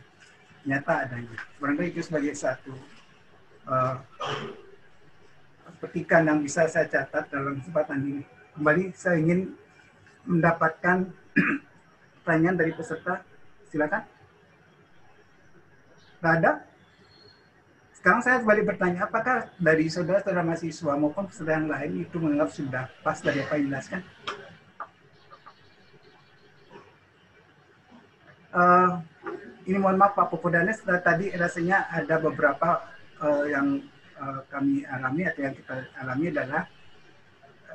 nyata adanya. Barangkali itu sebagai satu uh, petikan yang bisa saya catat dalam kesempatan ini. Kembali saya ingin mendapatkan pertanyaan dari peserta. Silakan. Tidak ada? Sekarang saya kembali bertanya, apakah dari saudara-saudara mahasiswa maupun peserta yang lain itu menganggap sudah pas dari apa yang dijelaskan? Uh, ini mohon maaf Pak Popodanes, tadi rasanya ada beberapa uh, yang uh, kami alami atau yang kita alami adalah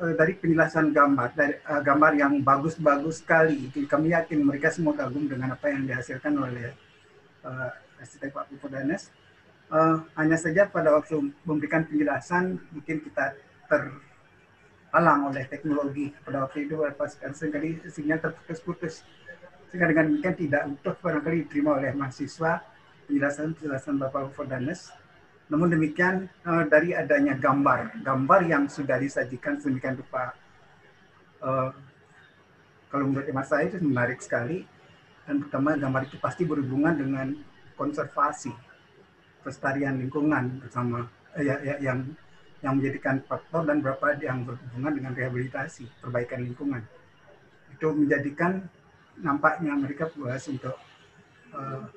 uh, dari penjelasan gambar, dari uh, gambar yang bagus-bagus sekali. Kami yakin mereka semua kagum dengan apa yang dihasilkan oleh uh, arsitek Pak Pupodanes. Uh, hanya saja pada waktu memberikan penjelasan mungkin kita terhalang oleh teknologi pada waktu itu pas sering kali sinyal terputus-putus sehingga dengan demikian tidak utuh barangkali diterima oleh mahasiswa penjelasan-penjelasan Bapak Pupodanes. Namun demikian uh, dari adanya gambar, gambar yang sudah disajikan sedemikian rupa uh, kalau menurut emak saya itu menarik sekali. Dan pertama gambar itu pasti berhubungan dengan konservasi pelestarian lingkungan bersama eh, ya, ya, yang yang menjadikan faktor dan berapa yang berhubungan dengan rehabilitasi perbaikan lingkungan. Itu menjadikan nampaknya mereka puas untuk uh,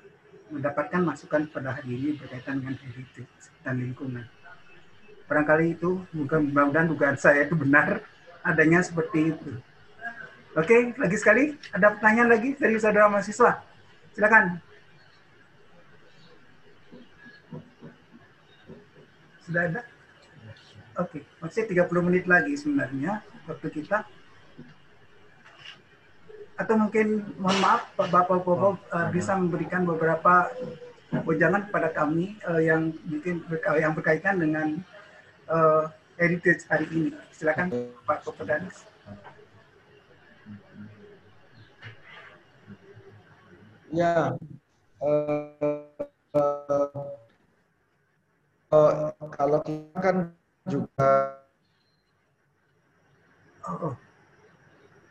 mendapatkan masukan pada hari ini berkaitan dengan heritage dan lingkungan. Barangkali itu mudah-mudahan dugaan saya itu benar adanya seperti itu. Oke, lagi sekali ada pertanyaan lagi dari saudara mahasiswa. Silakan. Sudah ada? Oke, maksudnya 30 menit lagi sebenarnya waktu kita. Atau mungkin mohon maaf Pak Bapak Bapak uh, bisa memberikan beberapa wejangan kepada kami uh, yang mungkin uh, yang berkaitan dengan uh, heritage hari ini. Silakan Pak Kopedanis.
Ya, uh, uh, uh, kalau kita kan juga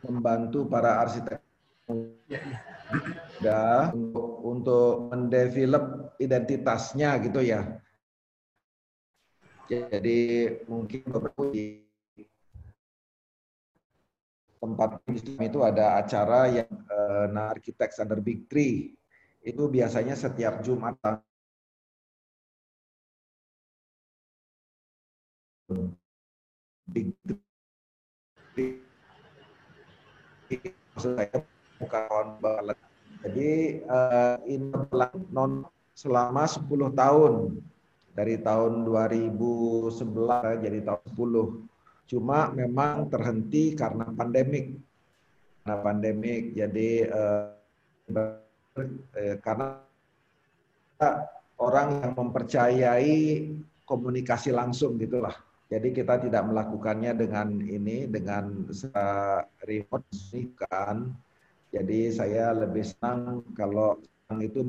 membantu para arsitek. Ya, untuk untuk mendevelop identitasnya gitu ya. Jadi mungkin beberapa di tempat itu ada acara yang uh, nah Architects Under Big Tree itu biasanya setiap Jumat saya bukan banget Jadi uh, ini non selama 10 tahun dari tahun 2011 jadi tahun 10. Cuma memang terhenti karena pandemik. Karena pandemik jadi uh, eh, karena orang yang mempercayai komunikasi langsung gitulah. Jadi kita tidak melakukannya dengan ini dengan remote kan. Jadi saya lebih senang kalau itu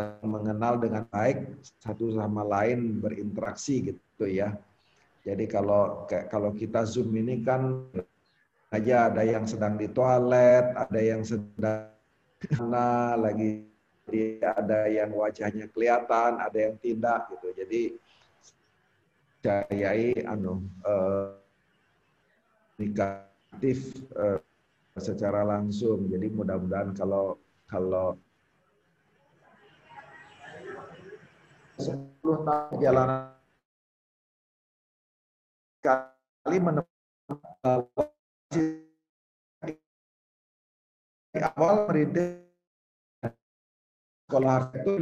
eh, mengenal dengan baik satu sama lain berinteraksi gitu ya. Jadi kalau kalau kita zoom ini kan aja ada yang sedang di toilet, ada yang sedang mana lagi ada yang wajahnya kelihatan, ada yang tidak gitu. Jadi jayai anu uh, negatif uh, secara langsung. Jadi mudah-mudahan kalau kalau 10 tahun perjalanan kali menemukan awal merintis sekolah itu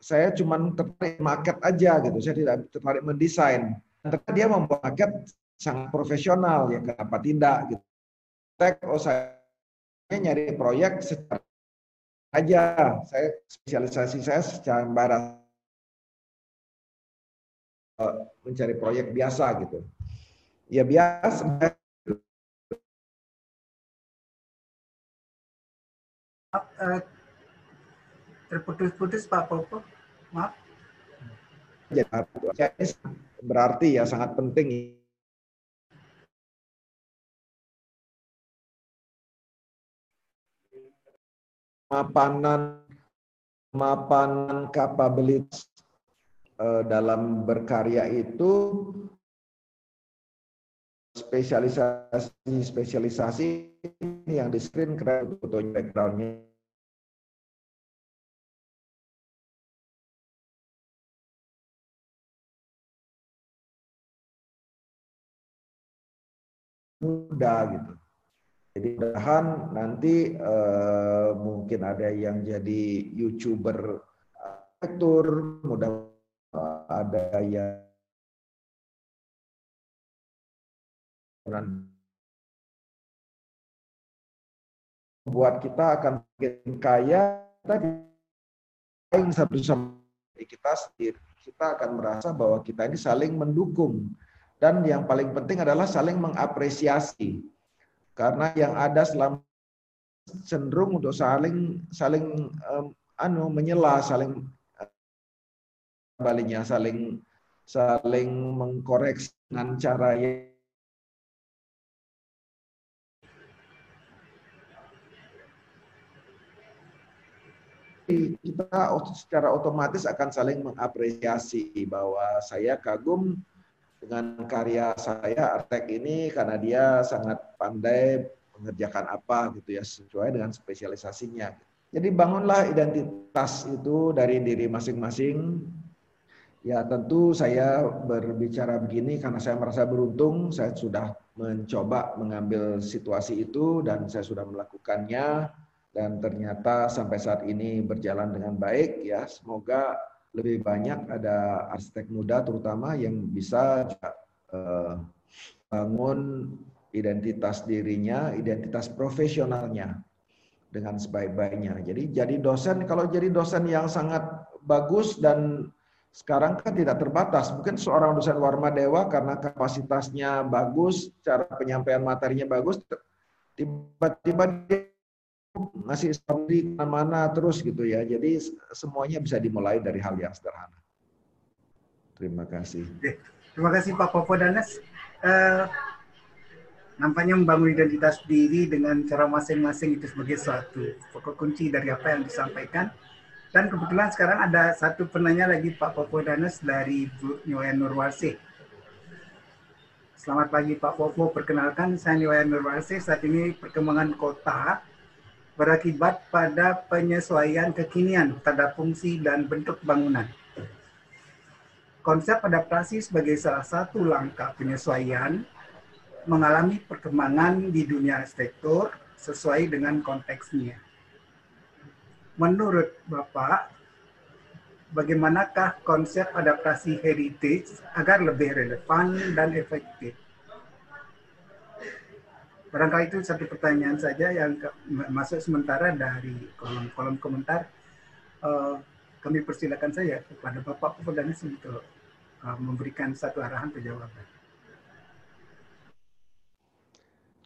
saya cuma tertarik market aja gitu. Saya tidak tertarik mendesain. Ternyata dia membuat market sangat profesional ya kenapa tidak gitu. Tek oh saya nyari proyek secara aja. Saya spesialisasi saya secara barat. Eh, mencari proyek biasa gitu. Ya biasa.
Uh, terputus-putus Pak Popo. Maaf.
Ya, berarti ya sangat penting. Mapanan mapanan kapabilitas uh, dalam berkarya itu spesialisasi spesialisasi yang di screen keren fotonya backgroundnya mudah gitu. Jadi mudahan nanti uh, mungkin ada yang jadi youtuber aktor, mudah ada yang buat kita akan makin kaya tadi satu sama kita sendiri kita akan merasa bahwa kita ini saling mendukung dan yang paling penting adalah saling mengapresiasi. Karena yang ada selama cenderung untuk saling saling um, anu menyela, saling baliknya saling saling mengkoreksi dengan cara yang kita secara otomatis akan saling mengapresiasi bahwa saya kagum dengan karya saya Artek ini karena dia sangat pandai mengerjakan apa gitu ya sesuai dengan spesialisasinya. Jadi bangunlah identitas itu dari diri masing-masing. Ya tentu saya berbicara begini karena saya merasa beruntung saya sudah mencoba mengambil situasi itu dan saya sudah melakukannya dan ternyata sampai saat ini berjalan dengan baik ya. Semoga lebih banyak ada arsitek muda terutama yang bisa uh, bangun identitas dirinya, identitas profesionalnya dengan sebaik-baiknya. Jadi jadi dosen kalau jadi dosen yang sangat bagus dan sekarang kan tidak terbatas. Mungkin seorang dosen Warma Dewa karena kapasitasnya bagus, cara penyampaian materinya bagus, tiba-tiba dia ngasih story mana terus gitu ya. Jadi semuanya bisa dimulai dari hal yang sederhana. Terima kasih.
Terima kasih Pak Popo Danes. Uh, nampaknya membangun identitas diri dengan cara masing-masing itu sebagai suatu pokok kunci dari apa yang disampaikan. Dan kebetulan sekarang ada satu penanya lagi Pak Popo Danes dari Bu Nyoyan Nurwasi. Selamat pagi Pak Popo, perkenalkan saya Nyoyan Nurwasi. Saat ini perkembangan kota berakibat pada penyesuaian kekinian terhadap fungsi dan bentuk bangunan. Konsep adaptasi sebagai salah satu langkah penyesuaian mengalami perkembangan di dunia arsitektur sesuai dengan konteksnya. menurut Bapak, bagaimanakah konsep adaptasi heritage agar lebih relevan dan efektif? Barangkali itu satu pertanyaan saja yang masuk sementara dari kolom-kolom komentar. Uh, kami persilakan saya kepada Bapak Pupudanis untuk uh, memberikan satu arahan jawaban.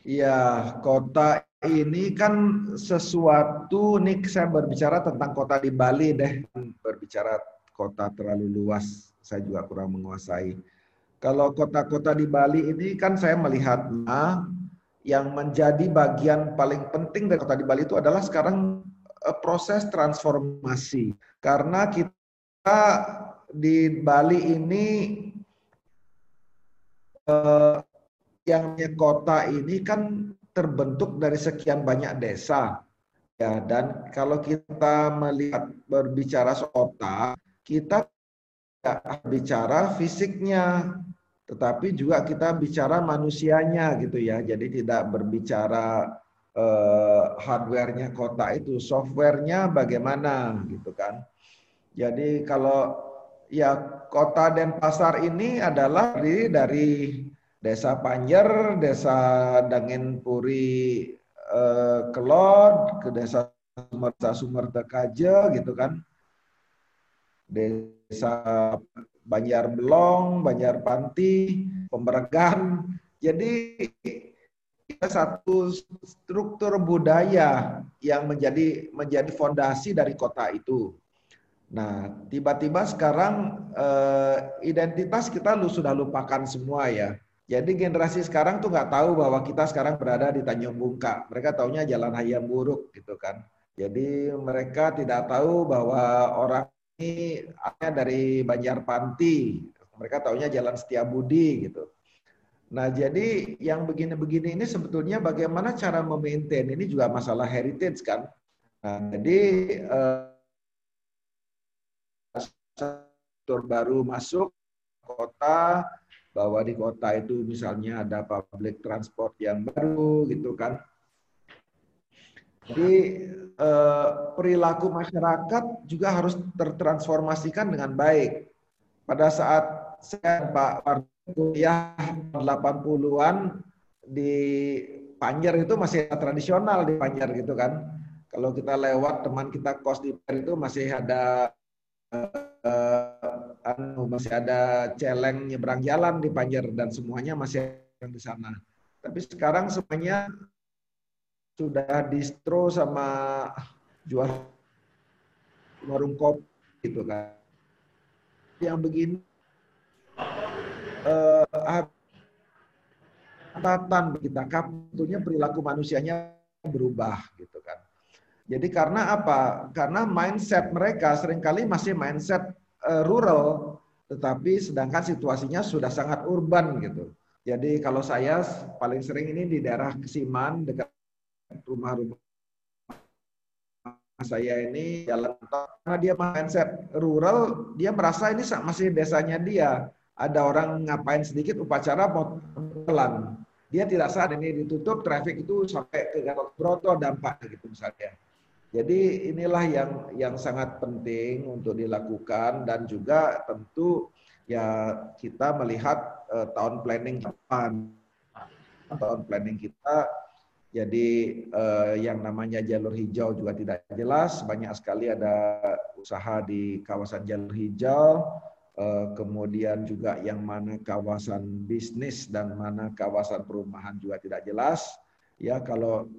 Iya, kota ini kan sesuatu, nih saya berbicara tentang kota di Bali deh, berbicara kota terlalu luas, saya juga kurang menguasai. Kalau kota-kota di Bali ini kan saya melihat nah, yang menjadi bagian paling penting dari kota di Bali itu adalah sekarang eh, proses transformasi. Karena kita di Bali ini eh, yang kota ini kan terbentuk dari sekian banyak desa. Ya, dan kalau kita melihat berbicara kota, kita tidak bicara fisiknya, tetapi juga kita bicara manusianya gitu ya. Jadi tidak berbicara eh, hardware-nya kota itu, software-nya bagaimana gitu kan. Jadi kalau ya kota Denpasar ini adalah dari, dari Desa Panjer, Desa Dangin Puri eh, Kelod, ke Desa Sumerta Sumerta Kaje gitu kan. Desa Banjar Belong, Banjar Panti, Pembergan. Jadi satu struktur budaya yang menjadi menjadi fondasi dari kota itu. Nah, tiba-tiba sekarang eh, identitas kita lu sudah lupakan semua ya. Jadi generasi sekarang tuh nggak tahu bahwa kita sekarang berada di Tanjung Bungka. Mereka taunya Jalan Hayam Buruk gitu kan. Jadi mereka tidak tahu bahwa orang ini dari Banjarpanti. Mereka taunya Jalan Setiabudi gitu. Nah, jadi yang begini-begini ini sebetulnya bagaimana cara memaintain ini juga masalah heritage kan. Nah, jadi eh, baru masuk kota bahwa di kota itu misalnya ada public transport yang baru gitu kan. Jadi eh, perilaku masyarakat juga harus tertransformasikan dengan baik. Pada saat saya Pak kuliah 80-an di Panjer itu masih tradisional di Panjer gitu kan. Kalau kita lewat teman kita kos di Panjer itu masih ada anu masih ada celeng nyebrang jalan di Panjer dan semuanya masih di sana. Tapi sekarang semuanya sudah distro sama jual warung kopi gitu kan. Yang begini eh, catatan kita tentunya perilaku manusianya berubah gitu kan. Jadi karena apa? Karena mindset mereka sering kali masih mindset uh, rural, tetapi sedangkan situasinya sudah sangat urban gitu. Jadi kalau saya paling sering ini di daerah Kesiman dekat rumah-rumah saya ini jalan karena dia mindset rural, dia merasa ini masih desanya dia. Ada orang ngapain sedikit upacara mau pelan. Dia tidak saat ini ditutup, traffic itu sampai ke Gatot Broto dampaknya gitu misalnya. Jadi inilah yang yang sangat penting untuk dilakukan dan juga tentu ya kita melihat uh, tahun planning depan tahun planning kita jadi uh, yang namanya jalur hijau juga tidak jelas banyak sekali ada usaha di kawasan jalur hijau uh, kemudian juga yang mana kawasan bisnis dan mana kawasan perumahan juga tidak jelas ya kalau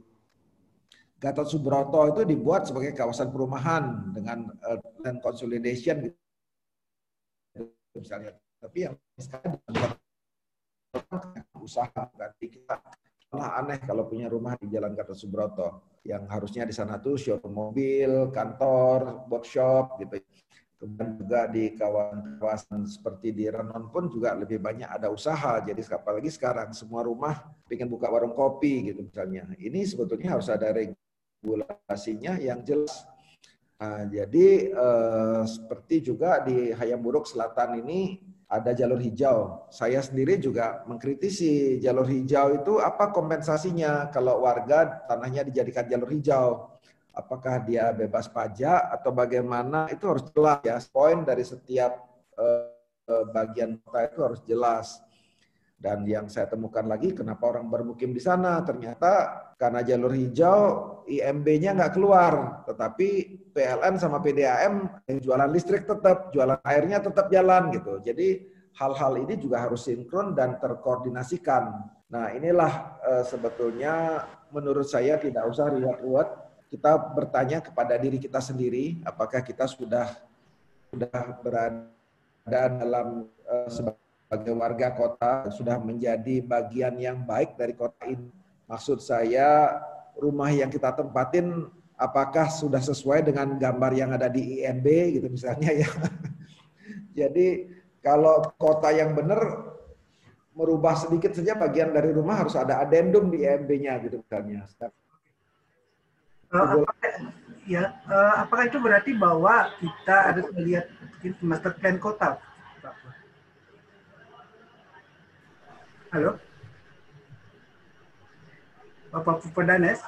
Gatot Subroto itu dibuat sebagai kawasan perumahan dengan uh, land consolidation gitu. misalnya. Tapi yang sekarang usaha berarti kita malah aneh kalau punya rumah di Jalan Gatot Subroto yang harusnya di sana tuh showroom mobil, kantor, workshop gitu. Kemudian juga di kawasan seperti di Renon pun juga lebih banyak ada usaha. Jadi apalagi sekarang semua rumah ingin buka warung kopi gitu misalnya. Ini sebetulnya harus ada regulasinya yang jelas. Nah, jadi eh, seperti juga di Hayam Buruk Selatan ini ada jalur hijau. Saya sendiri juga mengkritisi jalur hijau itu apa kompensasinya kalau warga tanahnya dijadikan jalur hijau. apakah dia bebas pajak atau bagaimana itu harus jelas ya. Poin dari setiap uh, bagian kota itu harus jelas. Dan yang saya temukan lagi, kenapa orang bermukim di sana? Ternyata karena jalur hijau, IMB-nya nggak keluar. Tetapi PLN sama PDAM yang jualan listrik tetap, jualan airnya tetap jalan gitu. Jadi hal-hal ini juga harus sinkron dan terkoordinasikan. Nah inilah uh, sebetulnya menurut saya tidak usah ruwet-ruwet. Kita bertanya kepada diri kita sendiri, apakah kita sudah sudah berada dalam uh, sebagai warga kota sudah menjadi bagian yang baik dari kota ini. Maksud saya rumah yang kita tempatin apakah sudah sesuai dengan gambar yang ada di IMB gitu misalnya ya. Jadi kalau kota yang benar merubah sedikit saja bagian dari rumah harus ada adendum di IMB-nya gitu misalnya.
Uh, apakah, ya, uh, apakah itu berarti bahwa kita harus melihat master plan kota Halo? Bapak Pupadanes?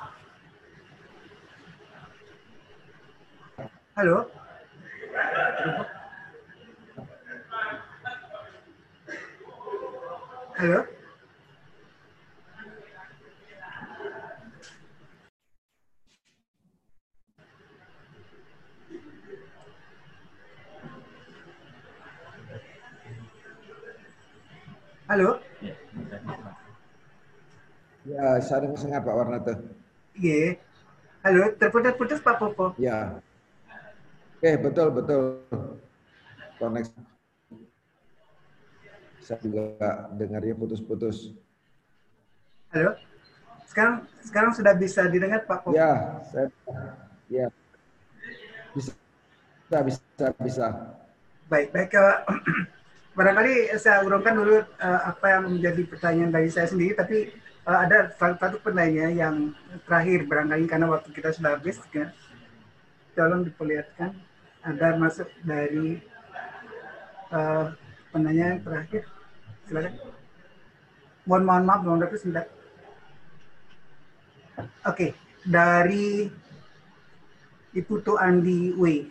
Halo? Halo? Halo?
Ya, saya dengar Pak Warnata.
Iya. Halo, terputus-putus Pak Popo.
Ya. Oke, betul, betul. Koneksi. Saya juga dengarnya putus-putus.
Halo? Sekarang sekarang sudah bisa didengar Pak Popo?
Ya, saya ya. Bisa, bisa, bisa.
Baik, baik. Uh, barangkali saya urungkan dulu uh, apa yang menjadi pertanyaan dari saya sendiri, tapi uh, ada satu pertanyaan yang terakhir barangkali karena waktu kita sudah habis ya. tolong diperlihatkan. Ada masuk dari uh, pertanyaan terakhir. Silakan. Mohon mohon maaf mohon tapi sebentar. Oke okay. dari Iputu Andi W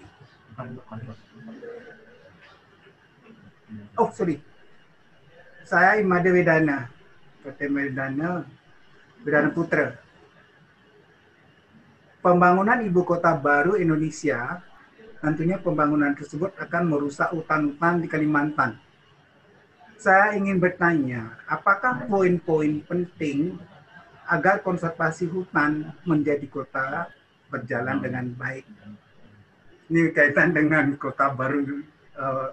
oh sorry. Saya Imade Wedana PT Medana Bidana Putra. Pembangunan ibu kota baru Indonesia, tentunya pembangunan tersebut akan merusak hutan-hutan di Kalimantan. Saya ingin bertanya, apakah poin-poin penting agar konservasi hutan menjadi kota berjalan dengan baik? Ini kaitan dengan kota baru uh,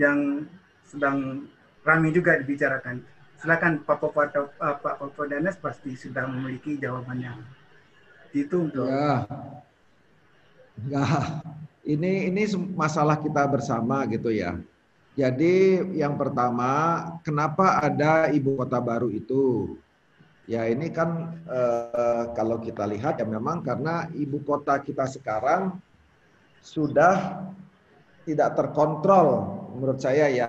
yang sedang ramai juga dibicarakan silakan Pak Popo uh, Pak Popo Danes pasti sudah memiliki jawabannya. Itu untuk.
Ya. Enggak. Ini ini masalah kita bersama gitu ya. Jadi yang pertama, kenapa ada ibu kota baru itu? Ya ini kan eh, kalau kita lihat ya memang karena ibu kota kita sekarang sudah tidak terkontrol menurut saya ya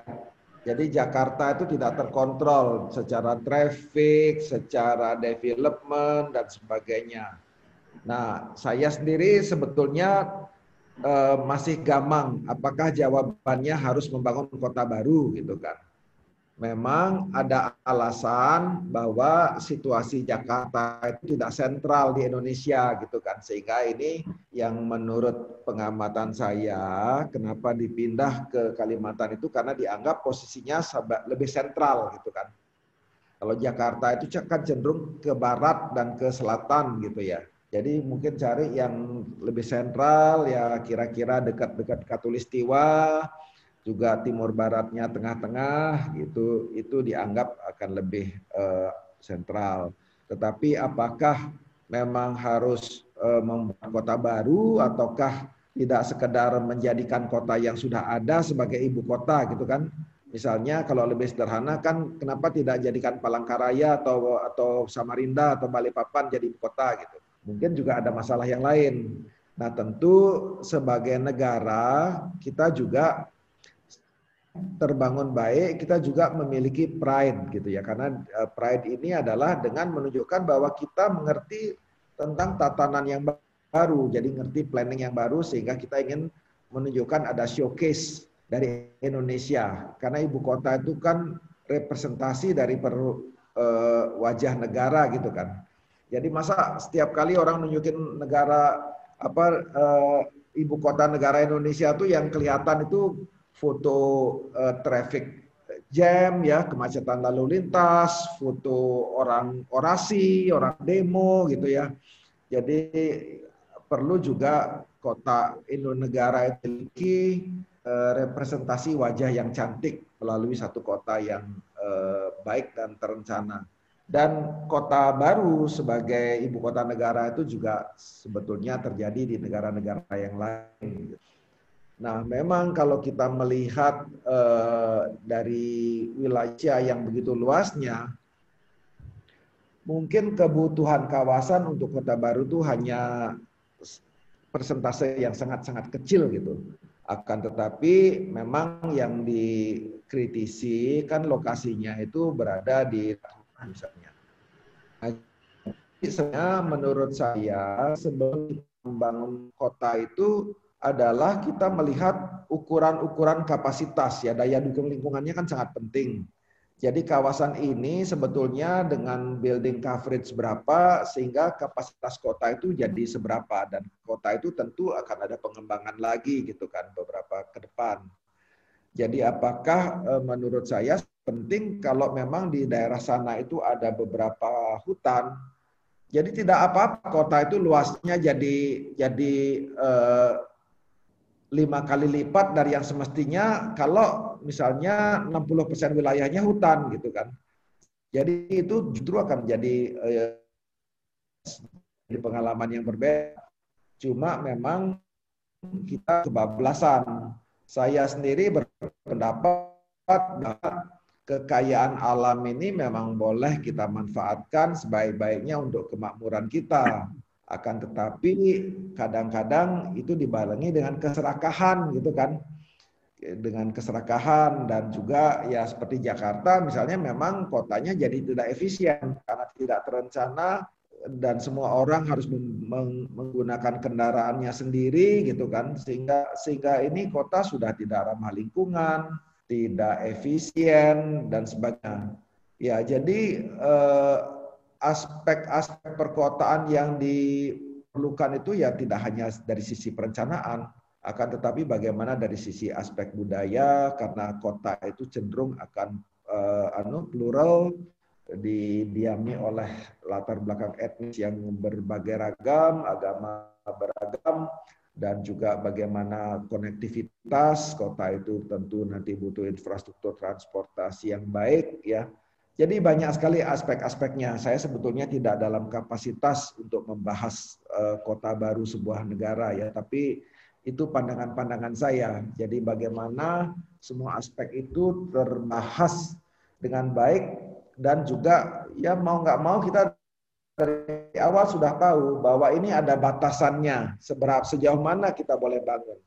jadi Jakarta itu tidak terkontrol secara traffic, secara development dan sebagainya. Nah, saya sendiri sebetulnya eh, masih gamang apakah jawabannya harus membangun kota baru gitu kan memang ada alasan bahwa situasi Jakarta itu tidak sentral di Indonesia gitu kan. Sehingga ini yang menurut pengamatan saya kenapa dipindah ke Kalimantan itu karena dianggap posisinya lebih sentral gitu kan. Kalau Jakarta itu kan cenderung ke barat dan ke selatan gitu ya. Jadi mungkin cari yang lebih sentral ya kira-kira dekat-dekat Katulistiwa juga timur baratnya tengah-tengah gitu itu dianggap akan lebih uh, sentral. Tetapi apakah memang harus uh, membuat kota baru ataukah tidak sekedar menjadikan kota yang sudah ada sebagai ibu kota gitu kan? Misalnya kalau lebih sederhana kan kenapa tidak jadikan Palangkaraya atau atau Samarinda atau Balikpapan jadi ibu kota gitu. Mungkin juga ada masalah yang lain. Nah, tentu sebagai negara kita juga terbangun baik, kita juga memiliki pride gitu ya. Karena eh, pride ini adalah dengan menunjukkan bahwa kita mengerti tentang tatanan yang baru, jadi ngerti planning yang baru sehingga kita ingin menunjukkan ada showcase dari Indonesia. Karena ibu kota itu kan representasi dari per, uh, wajah negara gitu kan. Jadi masa setiap kali orang nunjukin negara apa uh, ibu kota negara Indonesia tuh yang kelihatan itu foto uh, traffic jam ya, kemacetan lalu lintas, foto orang orasi, orang demo gitu ya. Jadi perlu juga kota Indonegara itu memiliki uh, representasi wajah yang cantik melalui satu kota yang uh, baik dan terencana. Dan kota baru sebagai ibu kota negara itu juga sebetulnya terjadi di negara-negara yang lain. Nah, memang kalau kita melihat uh, dari wilayah yang begitu luasnya, mungkin kebutuhan kawasan untuk kota baru itu hanya persentase yang sangat-sangat kecil gitu. Akan tetapi memang yang dikritisi kan lokasinya itu berada di misalnya. Nah, menurut saya sebelum membangun kota itu adalah kita melihat ukuran-ukuran kapasitas ya daya dukung lingkungannya kan sangat penting. Jadi kawasan ini sebetulnya dengan building coverage berapa sehingga kapasitas kota itu jadi seberapa dan kota itu tentu akan ada pengembangan lagi gitu kan beberapa ke depan. Jadi apakah eh, menurut saya penting kalau memang di daerah sana itu ada beberapa hutan. Jadi tidak apa-apa kota itu luasnya jadi jadi eh, lima kali lipat dari yang semestinya kalau misalnya 60% wilayahnya hutan gitu kan. Jadi itu justru akan jadi eh, pengalaman yang berbeda. Cuma memang kita kebablasan. Saya sendiri berpendapat bahwa kekayaan alam ini memang boleh kita manfaatkan sebaik-baiknya untuk kemakmuran kita. Akan tetapi kadang-kadang itu dibarengi dengan keserakahan gitu kan. Dengan keserakahan dan juga ya seperti Jakarta misalnya memang kotanya jadi tidak efisien karena tidak terencana dan semua orang harus menggunakan kendaraannya sendiri gitu kan sehingga sehingga ini kota sudah tidak ramah lingkungan tidak efisien dan sebagainya. Ya, jadi eh, aspek-aspek perkotaan yang diperlukan itu ya tidak hanya dari sisi perencanaan, akan tetapi bagaimana dari sisi aspek budaya karena kota itu cenderung akan uh, anu plural didiami oleh latar belakang etnis yang berbagai ragam, agama beragam, dan juga bagaimana konektivitas kota itu tentu nanti butuh infrastruktur transportasi yang baik ya. Jadi banyak sekali aspek-aspeknya. Saya sebetulnya tidak dalam kapasitas untuk membahas uh, kota baru sebuah negara ya, tapi itu pandangan-pandangan saya. Jadi bagaimana semua aspek itu terbahas dengan baik dan juga ya mau nggak mau kita dari awal sudah tahu bahwa ini ada batasannya seberapa sejauh mana kita boleh bangun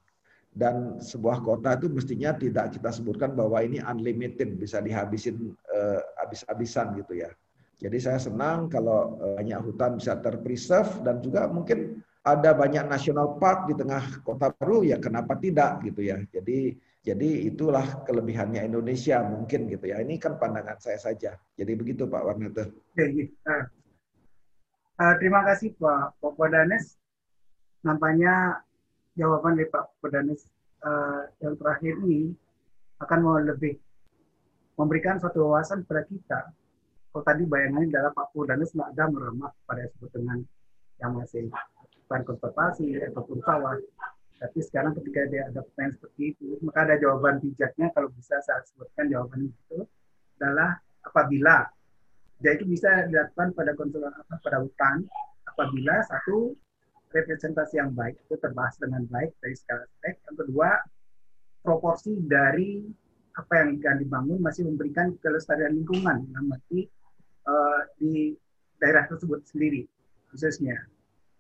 dan sebuah kota itu mestinya tidak kita sebutkan bahwa ini unlimited bisa dihabisin uh, habis-habisan gitu ya. Jadi saya senang kalau uh, banyak hutan bisa terpreserve dan juga mungkin ada banyak national park di tengah kota baru ya kenapa tidak gitu ya. Jadi jadi itulah kelebihannya Indonesia mungkin gitu ya. Ini kan pandangan saya saja. Jadi begitu Pak Warnata.
Uh, terima kasih Pak Popodanes. Nampaknya jawaban dari Pak Popodanes uh, yang terakhir ini akan mau lebih memberikan suatu wawasan kepada kita. Kalau tadi bayangannya adalah Pak Popodanes nggak ada meremak pada sebut dengan yang masih hutan konservasi ataupun sawah. Tapi sekarang ketika dia ada pertanyaan seperti itu, maka ada jawaban bijaknya kalau bisa saya sebutkan jawaban itu adalah apabila dia itu bisa dilakukan pada apa, pada hutan apabila satu representasi yang baik itu terbahas dengan baik dari segala aspek. Yang kedua, proporsi dari apa yang akan dibangun masih memberikan kelestarian lingkungan, arti uh, di daerah tersebut sendiri khususnya.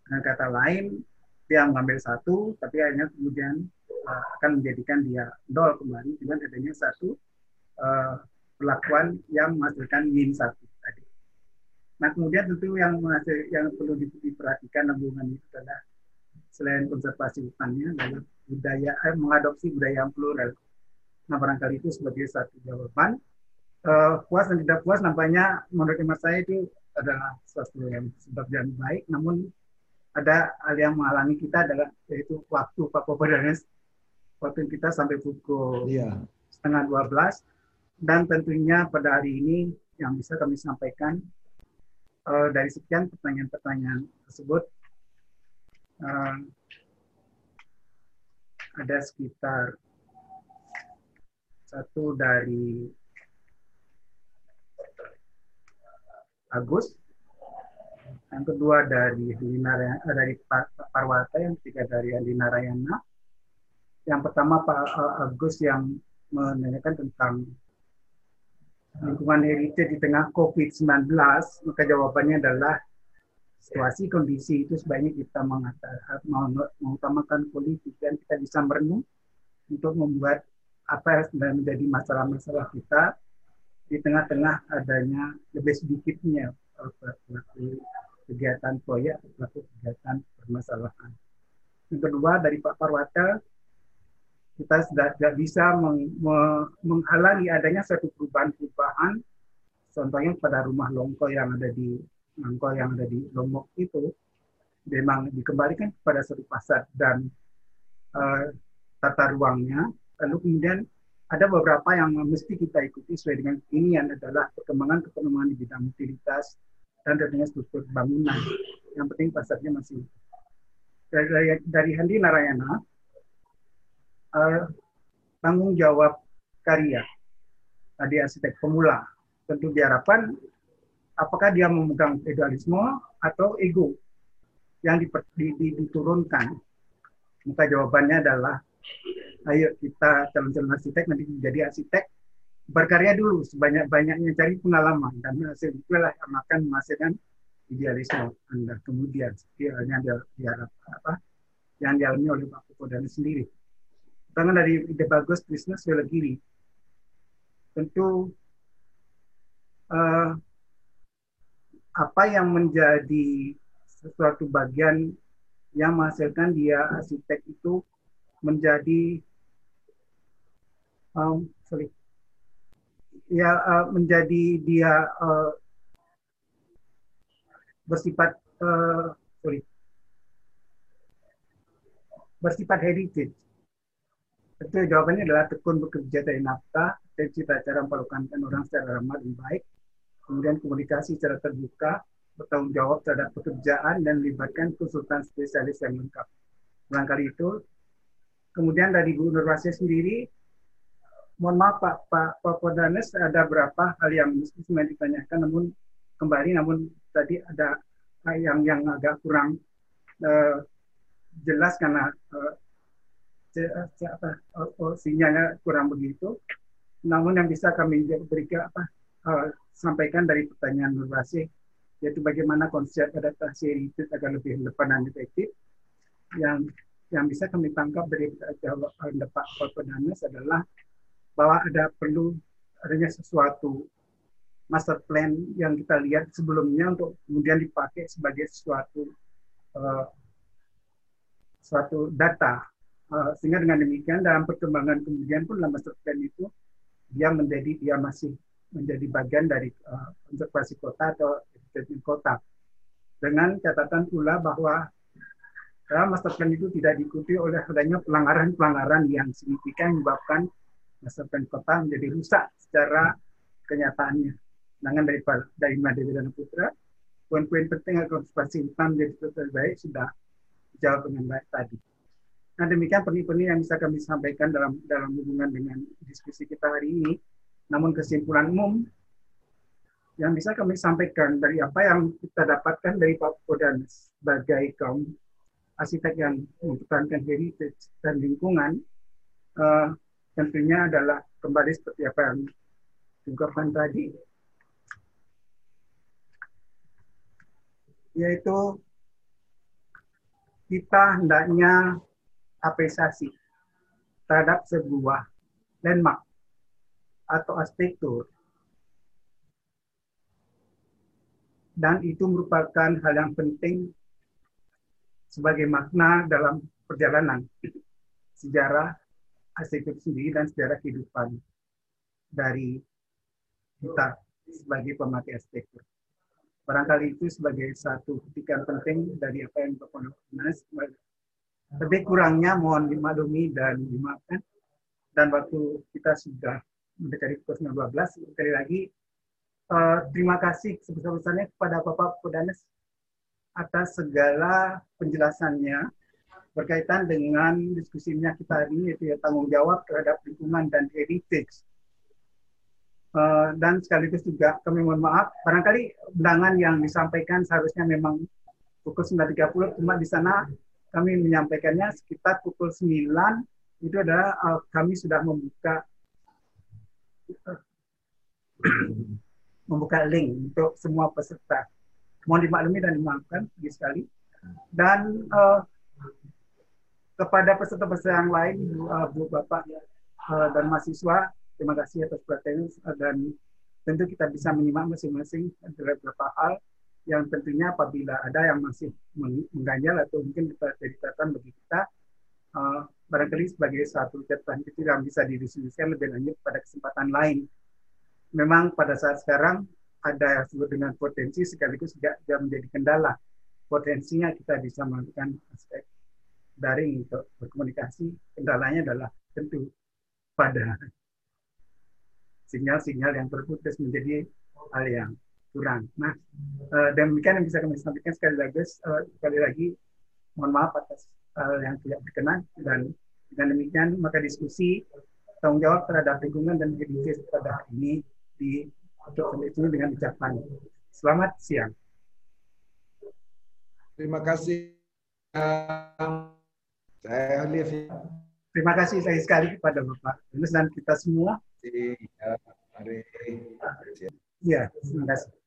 Dengan kata lain, dia mengambil satu, tapi akhirnya kemudian uh, akan menjadikan dia nol kembali dengan adanya satu uh, perlakuan yang menghasilkan min satu. Nah kemudian tentu yang masih yang perlu diperhatikan hubungan itu adalah selain konservasi hutannya adalah budaya eh, mengadopsi budaya yang plural. Nah barangkali itu sebagai satu jawaban. Uh, puas dan tidak puas nampaknya menurut hemat saya itu adalah sesuatu yang sebab yang baik, namun ada hal yang menghalangi kita adalah yaitu waktu Pak Popodanes waktu kita sampai pukul iya. setengah 12 dan tentunya pada hari ini yang bisa kami sampaikan uh, dari sekian pertanyaan-pertanyaan tersebut uh, ada sekitar satu dari Agus, yang kedua dari Lina, eh, dari Parwata, yang ketiga dari Andi Narayana. Yang pertama Pak Agus yang menanyakan tentang lingkungan heritage di tengah COVID-19, maka jawabannya adalah situasi kondisi itu sebaiknya kita mengutamakan politik dan kita bisa merenung untuk membuat apa yang menjadi masalah-masalah kita di tengah-tengah adanya lebih sedikitnya pelaku kegiatan proyek pelaku kegiatan permasalahan. Yang kedua dari Pak Parwata, kita sudah tidak bisa meng, menghalangi adanya suatu perubahan-perubahan, contohnya pada rumah longko yang ada di mangkok yang ada di Lombok itu memang dikembalikan kepada satu pasar dan uh, tata ruangnya. Lalu kemudian ada beberapa yang mesti kita ikuti sesuai dengan ini yang adalah perkembangan perkembangan di bidang utilitas dan tentunya struktur bangunan. Yang penting pasarnya masih dari, dari, Handi Narayana uh, tanggung jawab karya tadi arsitek pemula tentu diharapkan apakah dia memegang idealisme atau ego yang di, di, diturunkan? Maka jawabannya adalah, ayo kita calon-calon arsitek nanti menjadi arsitek, berkarya dulu sebanyak-banyaknya cari pengalaman dan hasil itulah yang akan menghasilkan idealisme Anda kemudian dia, dia apa yang dialami oleh Pak dan sendiri. Tangan dari ide bagus bisnis Wilegiri. Tentu uh, apa yang menjadi sesuatu bagian yang menghasilkan dia arsitek itu menjadi um, sorry ya uh, menjadi dia uh, bersifat uh, sorry bersifat heritage itu jawabannya adalah tekun bekerja dari nafkah dan cita cara memperlakukan orang secara ramah dan baik kemudian komunikasi secara terbuka, bertanggung jawab terhadap pekerjaan dan melibatkan konsultan spesialis yang lengkap. Barangkali itu. Kemudian dari Bu Nurwasi sendiri, mohon maaf Pak Pak Pak ada berapa hal yang mesti sebenarnya ditanyakan, namun kembali, namun tadi ada yang yang agak kurang uh, jelas karena uh, sinyalnya kurang begitu. Namun yang bisa kami berikan apa uh, sampaikan dari pertanyaan Nur yaitu bagaimana konsep adaptasi itu agar lebih relevan dan efektif. Yang yang bisa kami tangkap dari jawaban Pak Korpodanes adalah bahwa ada perlu adanya sesuatu master plan yang kita lihat sebelumnya untuk kemudian dipakai sebagai sesuatu uh, suatu data uh, sehingga dengan demikian dalam perkembangan kemudian pun dalam master plan itu dia menjadi dia masih menjadi bagian dari uh, konservasi kota atau education kota. Dengan catatan pula bahwa dalam master plan itu tidak diikuti oleh adanya pelanggaran-pelanggaran yang signifikan menyebabkan plan kota menjadi rusak secara kenyataannya. Sedangkan dari dari Madewi dan Putra, poin-poin penting agar konservasi hutan menjadi lebih baik sudah dijawab dengan baik tadi. Nah demikian penting-penting yang bisa kami sampaikan dalam dalam hubungan dengan diskusi kita hari ini. Namun kesimpulan umum yang bisa kami sampaikan dari apa yang kita dapatkan dari Pak Kodan sebagai kaum arsitek yang mempertahankan heritage dan lingkungan uh, tentunya adalah kembali seperti apa yang diungkapkan tadi yaitu kita hendaknya apresiasi terhadap sebuah landmark atau arsitektur. Dan itu merupakan hal yang penting sebagai makna dalam perjalanan sejarah arsitektur sendiri dan sejarah kehidupan dari kita sebagai pemakai arsitektur. Barangkali itu sebagai satu kutikan penting dari apa yang Bapak. Lebih kurangnya mohon dimaklumi dan dimaafkan. Dan waktu kita sudah mendekati pukul 19, sekali lagi uh, terima kasih sebesar-besarnya kepada Bapak Kodanes atas segala penjelasannya berkaitan dengan diskusinya kita hari ini yaitu ya, tanggung jawab terhadap lingkungan dan heritage Uh, dan sekaligus juga kami mohon maaf, barangkali undangan yang disampaikan seharusnya memang pukul 9.30, cuma di sana kami menyampaikannya sekitar pukul 9, itu adalah uh, kami sudah membuka uh, membuka link untuk semua peserta. Mohon dimaklumi dan dimaafkan sekali. Dan uh, kepada peserta-peserta yang lain, uh, Bu Bapak uh, dan mahasiswa, Terima kasih atas perhatiannya dan tentu kita bisa menyimak masing-masing beberapa hal yang tentunya apabila ada yang masih mengganjal atau mungkin jadi catatan bagi kita, uh, barangkali sebagai satu catatan itu yang bisa didiskusikan lebih lanjut pada kesempatan lain. Memang pada saat sekarang ada yang disebut dengan potensi sekaligus juga menjadi kendala. Potensinya kita bisa melakukan aspek daring untuk berkomunikasi, kendalanya adalah tentu pada sinyal-sinyal yang terputus menjadi hal yang kurang. Nah, uh, demikian yang bisa kami sampaikan sekali lagi, uh, sekali lagi mohon maaf atas hal yang tidak berkenan dan dengan demikian maka diskusi tanggung jawab terhadap lingkungan dan heritage pada hari ini di itu dengan ucapan selamat siang.
Terima kasih. Saya Alif.
Terima kasih saya sekali kepada Bapak dan kita semua
Iya,
Iya, terima kasih.